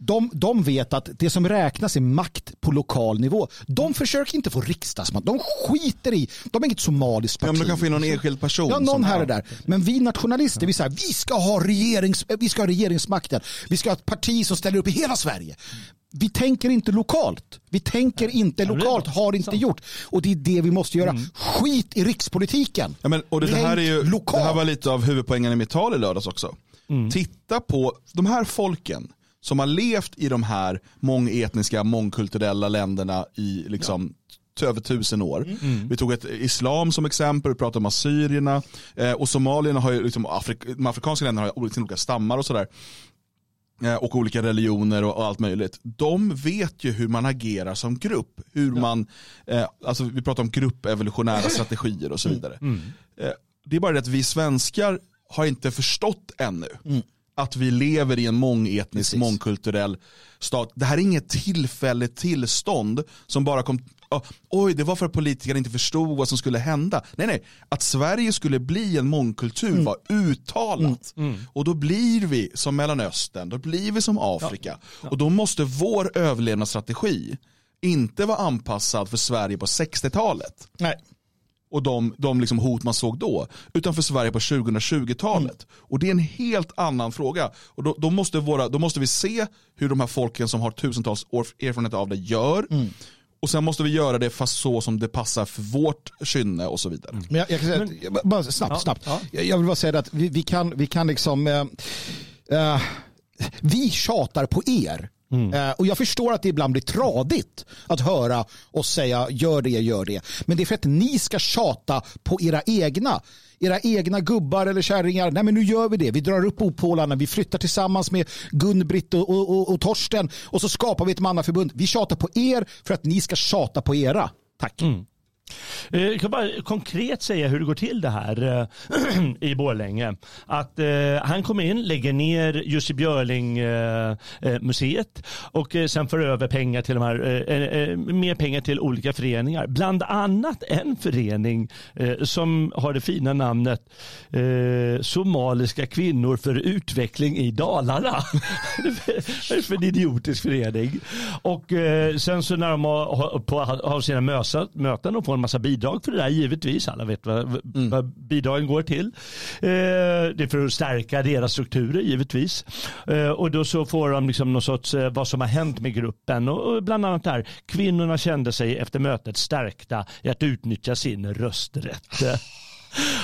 de, de vet att det som räknas är makt på lokal nivå. De försöker inte få riksdagsmakt. De skiter i, de är inget somaliskt parti. Ja, men de kan få in någon enskild person. Ja, någon här och där. Men vi nationalister, vi, säger vi, ska ha regerings, vi ska ha regeringsmakten. Vi ska ha ett parti som ställer upp i hela Sverige. Vi tänker inte lokalt. Vi tänker inte lokalt, har inte gjort. Och det är det vi måste göra. Mm. Skit i rikspolitiken. Ja, men, och det, det, här är ju, det här var lite av huvudpoängen i mitt tal i lördags också. Mm. Titta på de här folken som har levt i de här mångetniska, mångkulturella länderna i liksom ja. över tusen år. Mm. mm. Vi tog ett islam som exempel, vi pratade om assyrierna eh, och somalierna har ju, liksom, Afrik de afrikanska länderna har olika, olika stammar och sådär. Eh, och olika religioner och, och, allt möjligt. De vet ju hur man agerar som grupp. Hur ja. man, eh, alltså vi pratar om gruppevolutionära strategier och så mm. vidare. Mm. Eh, det är bara det att vi svenskar har inte förstått ännu. Mm att vi lever i en mångetnisk, Precis. mångkulturell stat. Det här är inget tillfälligt tillstånd som bara kom, oh, oj det var för att politikerna inte förstod vad som skulle hända. Nej nej, att Sverige skulle bli en mångkultur mm. var uttalat. Mm. Mm. Och då blir vi som Mellanöstern, då blir vi som Afrika. Ja. Ja. Och då måste vår överlevnadsstrategi inte vara anpassad för Sverige på 60-talet. Nej och de, de liksom hot man såg då, utan för Sverige på 2020-talet. Mm. Och det är en helt annan fråga. Och då, då, måste våra, då måste vi se hur de här folken som har tusentals år erfarenhet av det gör. Mm. Och sen måste vi göra det fast så som det passar för vårt kynne och så vidare. Mm. Men jag, jag, kan säga, Men, bara snabbt, ja, snabbt. Ja. Jag vill bara säga att vi, vi, kan, vi kan liksom, eh, eh, vi tjatar på er Mm. Eh, och jag förstår att det ibland blir tradigt att höra och säga gör det, gör det. Men det är för att ni ska tjata på era egna. Era egna gubbar eller kärringar. Nej men nu gör vi det. Vi drar upp opålarna. Vi flyttar tillsammans med Gun-Britt och, och, och, och, Torsten. Och så skapar vi ett mannaförbund. Vi tjatar på er för att ni ska tjata på era. Tack. Mm. Eh, jag kan bara konkret säga hur det går till det här eh, i Borlänge. Att eh, han kommer in, lägger ner Jussi Björling eh, museet och sen för över pengar till de här, mer pengar till olika föreningar. Bland annat en förening som har det fina namnet Somaliska kvinnor för utveckling i Dalarna. det är för en idiotisk förening. Och sen så när de har, på, har sina möten och får en massa bidrag för det där givetvis. Alla vet vad, mm. vad bidragen går till. Eh, det är för att stärka deras strukturer givetvis. Eh, och då så får de liksom någon sorts eh, vad som har hänt med gruppen och, och bland annat där kvinnorna kände sig efter mötet stärkta i att utnyttja sin rösträtt.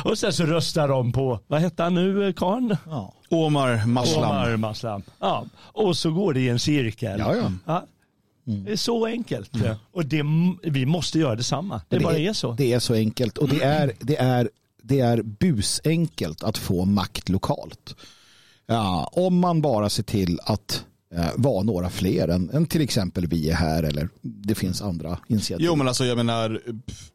Och sen så röstar de på, vad hette han nu, karln? Ja. Omar Maslam. Omar Maslam. Ja. Och så går det i en cirkel. Ja, ja. ja. Mm. Det är så enkelt. Mm. Och det, vi måste göra detsamma. Det, det bara är, är så. Det är så enkelt och det är, det är, det är busenkelt att få makt lokalt. Ja, om man bara ser till att eh, vara några fler än, än, till exempel vi är här eller det finns andra initiativ. Jo men alltså jag menar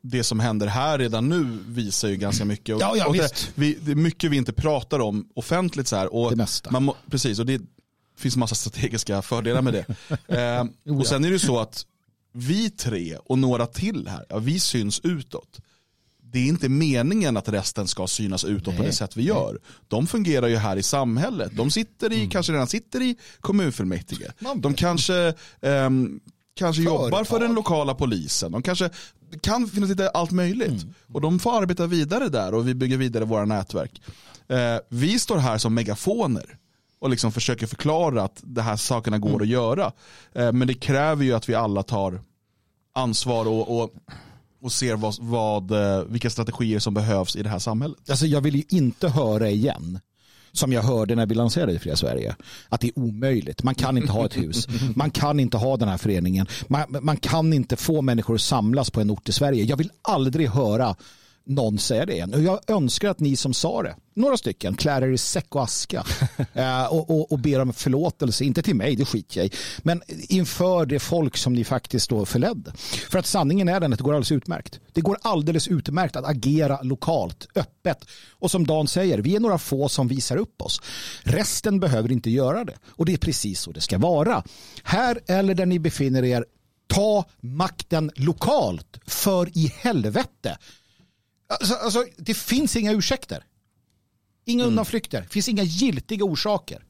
det som händer här redan nu visar ju ganska mycket. Och, ja, ja, och det, vi, det är mycket vi inte pratar om offentligt så här. Och det mesta. Man, precis och det, finns massa strategiska fördelar med det. eh, och sen är det så att vi tre och några till här, ja, vi syns utåt. Det är inte meningen att resten ska synas utåt Nej. på det sätt vi gör. De fungerar ju här i samhället. De sitter i, mm. kanske redan sitter i kommunfullmäktige. De kanske, eh, kanske jobbar för den lokala polisen. De kanske det kan finnas lite allt möjligt. Mm. Och de får arbeta vidare där och vi bygger vidare våra nätverk. Eh, vi står här som megafoner och liksom försöker förklara att de här sakerna går mm. att göra. Eh, men det kräver ju att vi alla tar ansvar och, och, och ser vad, vad, eh, vilka strategier som behövs i det här samhället. Alltså jag vill ju inte höra igen som jag hörde när vi lanserade Fria Sverige, att det är omöjligt. Man kan inte ha ett hus. Man kan inte ha den här föreningen. Man, man kan inte få människor att samlas på en ort i Sverige. Jag vill aldrig höra någon säga det igen. Och jag önskar att ni som sa det, några stycken, klär er i säck och aska eh, och, och, och ber om förlåtelse, inte till mig, det skiter jag i, men inför det folk som ni faktiskt då förledde. För att sanningen är den att det går alldeles utmärkt. Det går alldeles utmärkt att agera lokalt, öppet. Och som Dan säger, vi är några få som visar upp oss. Resten behöver inte göra det. Och det är precis så det ska vara. Här eller där ni befinner er, ta makten lokalt, för i helvete. Alltså, alltså, det finns inga ursäkter. Inga mm. undanflykter. Det finns inga giltiga orsaker.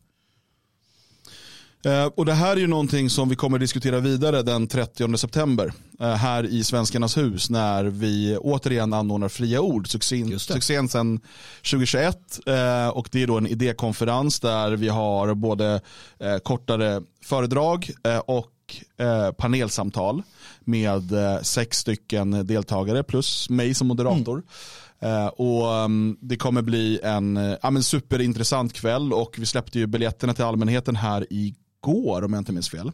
Eh, och Det här är ju någonting som vi kommer att diskutera vidare den 30 september eh, här i Svenskarnas hus när vi återigen anordnar fria ord. Succén, succén sedan 2021 eh, och det är då en idékonferens där vi har både eh, kortare föredrag eh, och eh, panelsamtal med eh, sex stycken deltagare plus mig som moderator. Mm. Uh, och um, Det kommer bli en uh, ja, superintressant kväll och vi släppte ju biljetterna till allmänheten här igår om jag inte minns fel.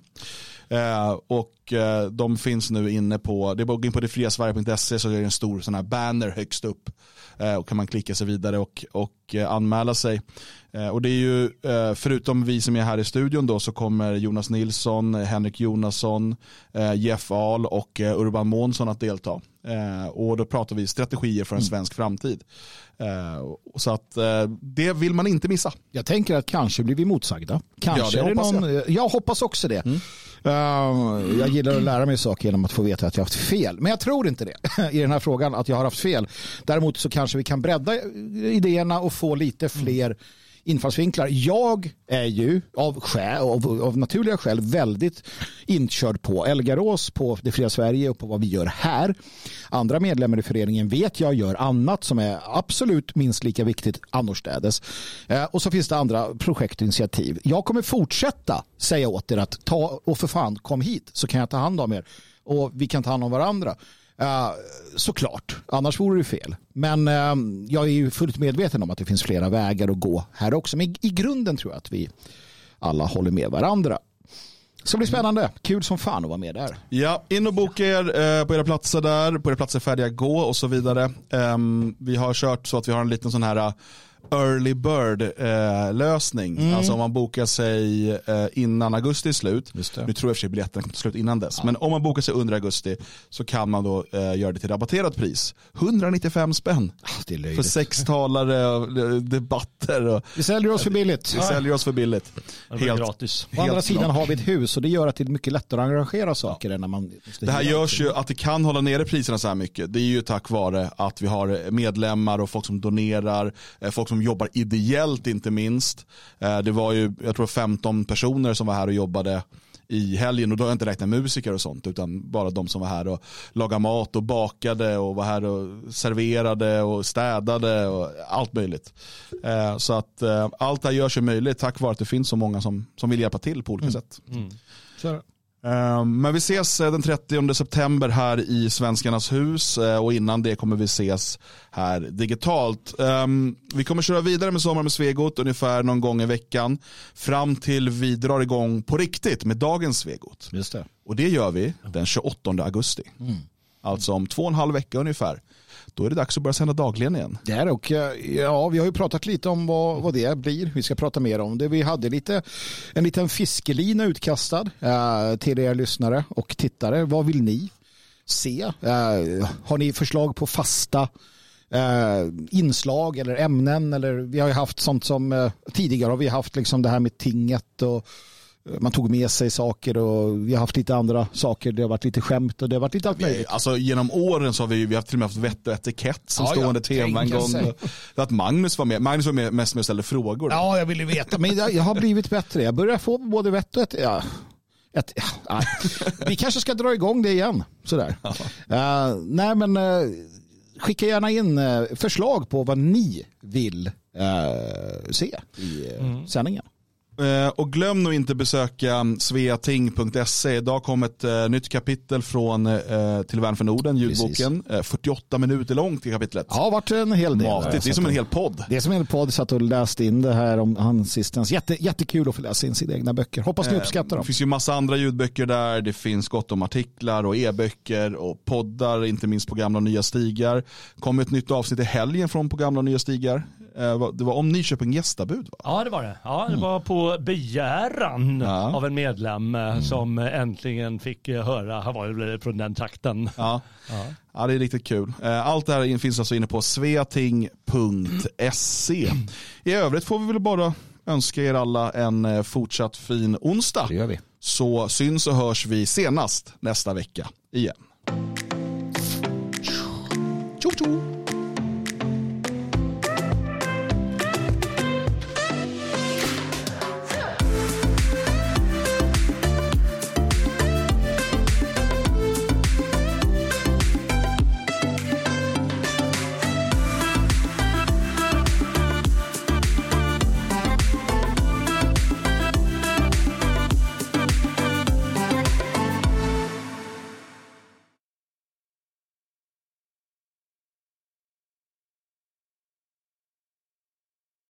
Och de finns nu inne på, det är bara att gå in på detfriasverige.se så är det en stor sån här banner högst upp Eh, och kan man klicka sig vidare och, och eh, anmäla sig. Eh, och det är ju, förutom vi som är här i studion då, så kommer Jonas Nilsson, Henrik Jonasson, Jeff Ahl och Urban Månsson att delta. Och då pratar vi strategier för en mm. svensk framtid. Så att det vill man inte missa. Jag tänker att kanske blir vi motsagda. Kanske ja, det hoppas någon, jag. jag. hoppas också det. Mm. Jag gillar att lära mig saker genom att få veta att jag har haft fel. Men jag tror inte det i den här frågan att jag har haft fel. Däremot så kanske vi kan bredda idéerna och få lite fler infallsvinklar. Jag är ju av, skäl, av, av naturliga skäl väldigt inkörd på Elgarås, på Det fria Sverige och på vad vi gör här. Andra medlemmar i föreningen vet jag gör annat som är absolut minst lika viktigt annorstädes. Eh, och så finns det andra projekt och initiativ. Jag kommer fortsätta säga åt er att ta och för fan kom hit så kan jag ta hand om er och vi kan ta hand om varandra. Uh, såklart, annars vore det fel. Men uh, jag är ju fullt medveten om att det finns flera vägar att gå här också. Men i, grunden tror jag att vi alla håller med varandra. Så det blir spännande. Kul som fan att vara med där. Ja, in och boka er eh, på era platser där. På era platser färdiga gå och så vidare. Um, vi har kört så att vi har en liten sån här eh, early bird eh, lösning. Mm. Alltså om man bokar sig eh, innan augusti är slut. Nu tror jag för sig biljetterna kommer slut innan dess. Ja. Men om man bokar sig under augusti så kan man då eh, göra det till rabatterat pris. 195 spänn. Ah, för sex talare och eh, debatter. Och, vi säljer oss för billigt. Vi säljer oss för billigt. Helt gratis. Å andra sidan har vi ett hus och det gör att det är mycket lättare att arrangera saker ja. än när man Det här görs ju att det kan hålla nere priserna så här mycket. Det är ju tack vare att vi har medlemmar och folk som donerar, eh, folk som som jobbar ideellt inte minst. Eh, det var ju, jag tror 15 personer som var här och jobbade i helgen och då har jag inte räknat musiker och sånt utan bara de som var här och lagade mat och bakade och var här och serverade och städade och allt möjligt. Eh, så att eh, allt det här görs ju möjligt tack vare att det finns så många som, som vill hjälpa till på olika mm. sätt. Mm. Ehm, men vi ses eh, den 30 september här i Svenskarnas hus eh, och innan det kommer vi ses här digitalt. Ehm, vi kommer köra vidare med Sommar med Svegot ungefär någon gång i veckan fram till vi drar igång på riktigt med dagens Svegot. Just det. Och det gör vi den 28 augusti. Mm. Alltså om två och en halv vecka ungefär då är det dags att börja sända dagligen igen. Det är och eh, ja, vi har ju pratat lite om vad, vad det blir. Vi ska prata mer om det. Vi hade lite, en liten fiskelina utkastad eh, till er lyssnare och tittare. Vad vill ni se? Eh, har ni förslag på fasta Eh, inslag eller ämnen eller vi har ju haft sånt som eh, tidigare har vi haft liksom det här med tinget och man tog med sig saker och vi har haft lite andra saker. Det har varit lite skämt och det har varit lite allt möjligt. Alltså, genom åren så har vi, vi har till och med haft vett och etikett som ja, stående ja, tema en gång. Att Magnus var med. Magnus var med mest med att ställa frågor. Ja, jag ville veta. Men jag, jag har blivit bättre. Jag börjar få både vett och ett, ja. Ett, ja, vi kanske ska dra igång det igen. Sådär. Uh, nej, men uh, skicka gärna in uh, förslag på vad ni vill se i mm. sändningen. Eh, och glöm nu inte besöka sveating.se. Idag kom ett uh, nytt kapitel från uh, Till värn för Norden, ljudboken. Uh, 48 minuter långt i kapitlet. Ja, varit en hel del. Matigt. Det är som en hel podd. Det är som en hel podd. Satt och läste in det här om hans sistens. Jätte, jättekul att få läsa in sina egna böcker. Hoppas ni uppskattar dem. Det finns ju massa andra ljudböcker där. Det finns gott om artiklar och e-böcker och poddar, inte minst på gamla och nya stigar. kom ett nytt avsnitt i helgen från på gamla och nya stigar. Det var om Nyköping gästabud va? Ja det var det. Ja, det mm. var på begäran ja. av en medlem eh, mm. som äntligen fick eh, höra, han var ju från den trakten. Ja. ja. Ja. det är riktigt kul. Eh, allt det här finns alltså inne på sveating.se. I övrigt får vi väl bara önska er alla en fortsatt fin onsdag. Det gör vi. Så syns och hörs vi senast nästa vecka igen. Tjo, tjo.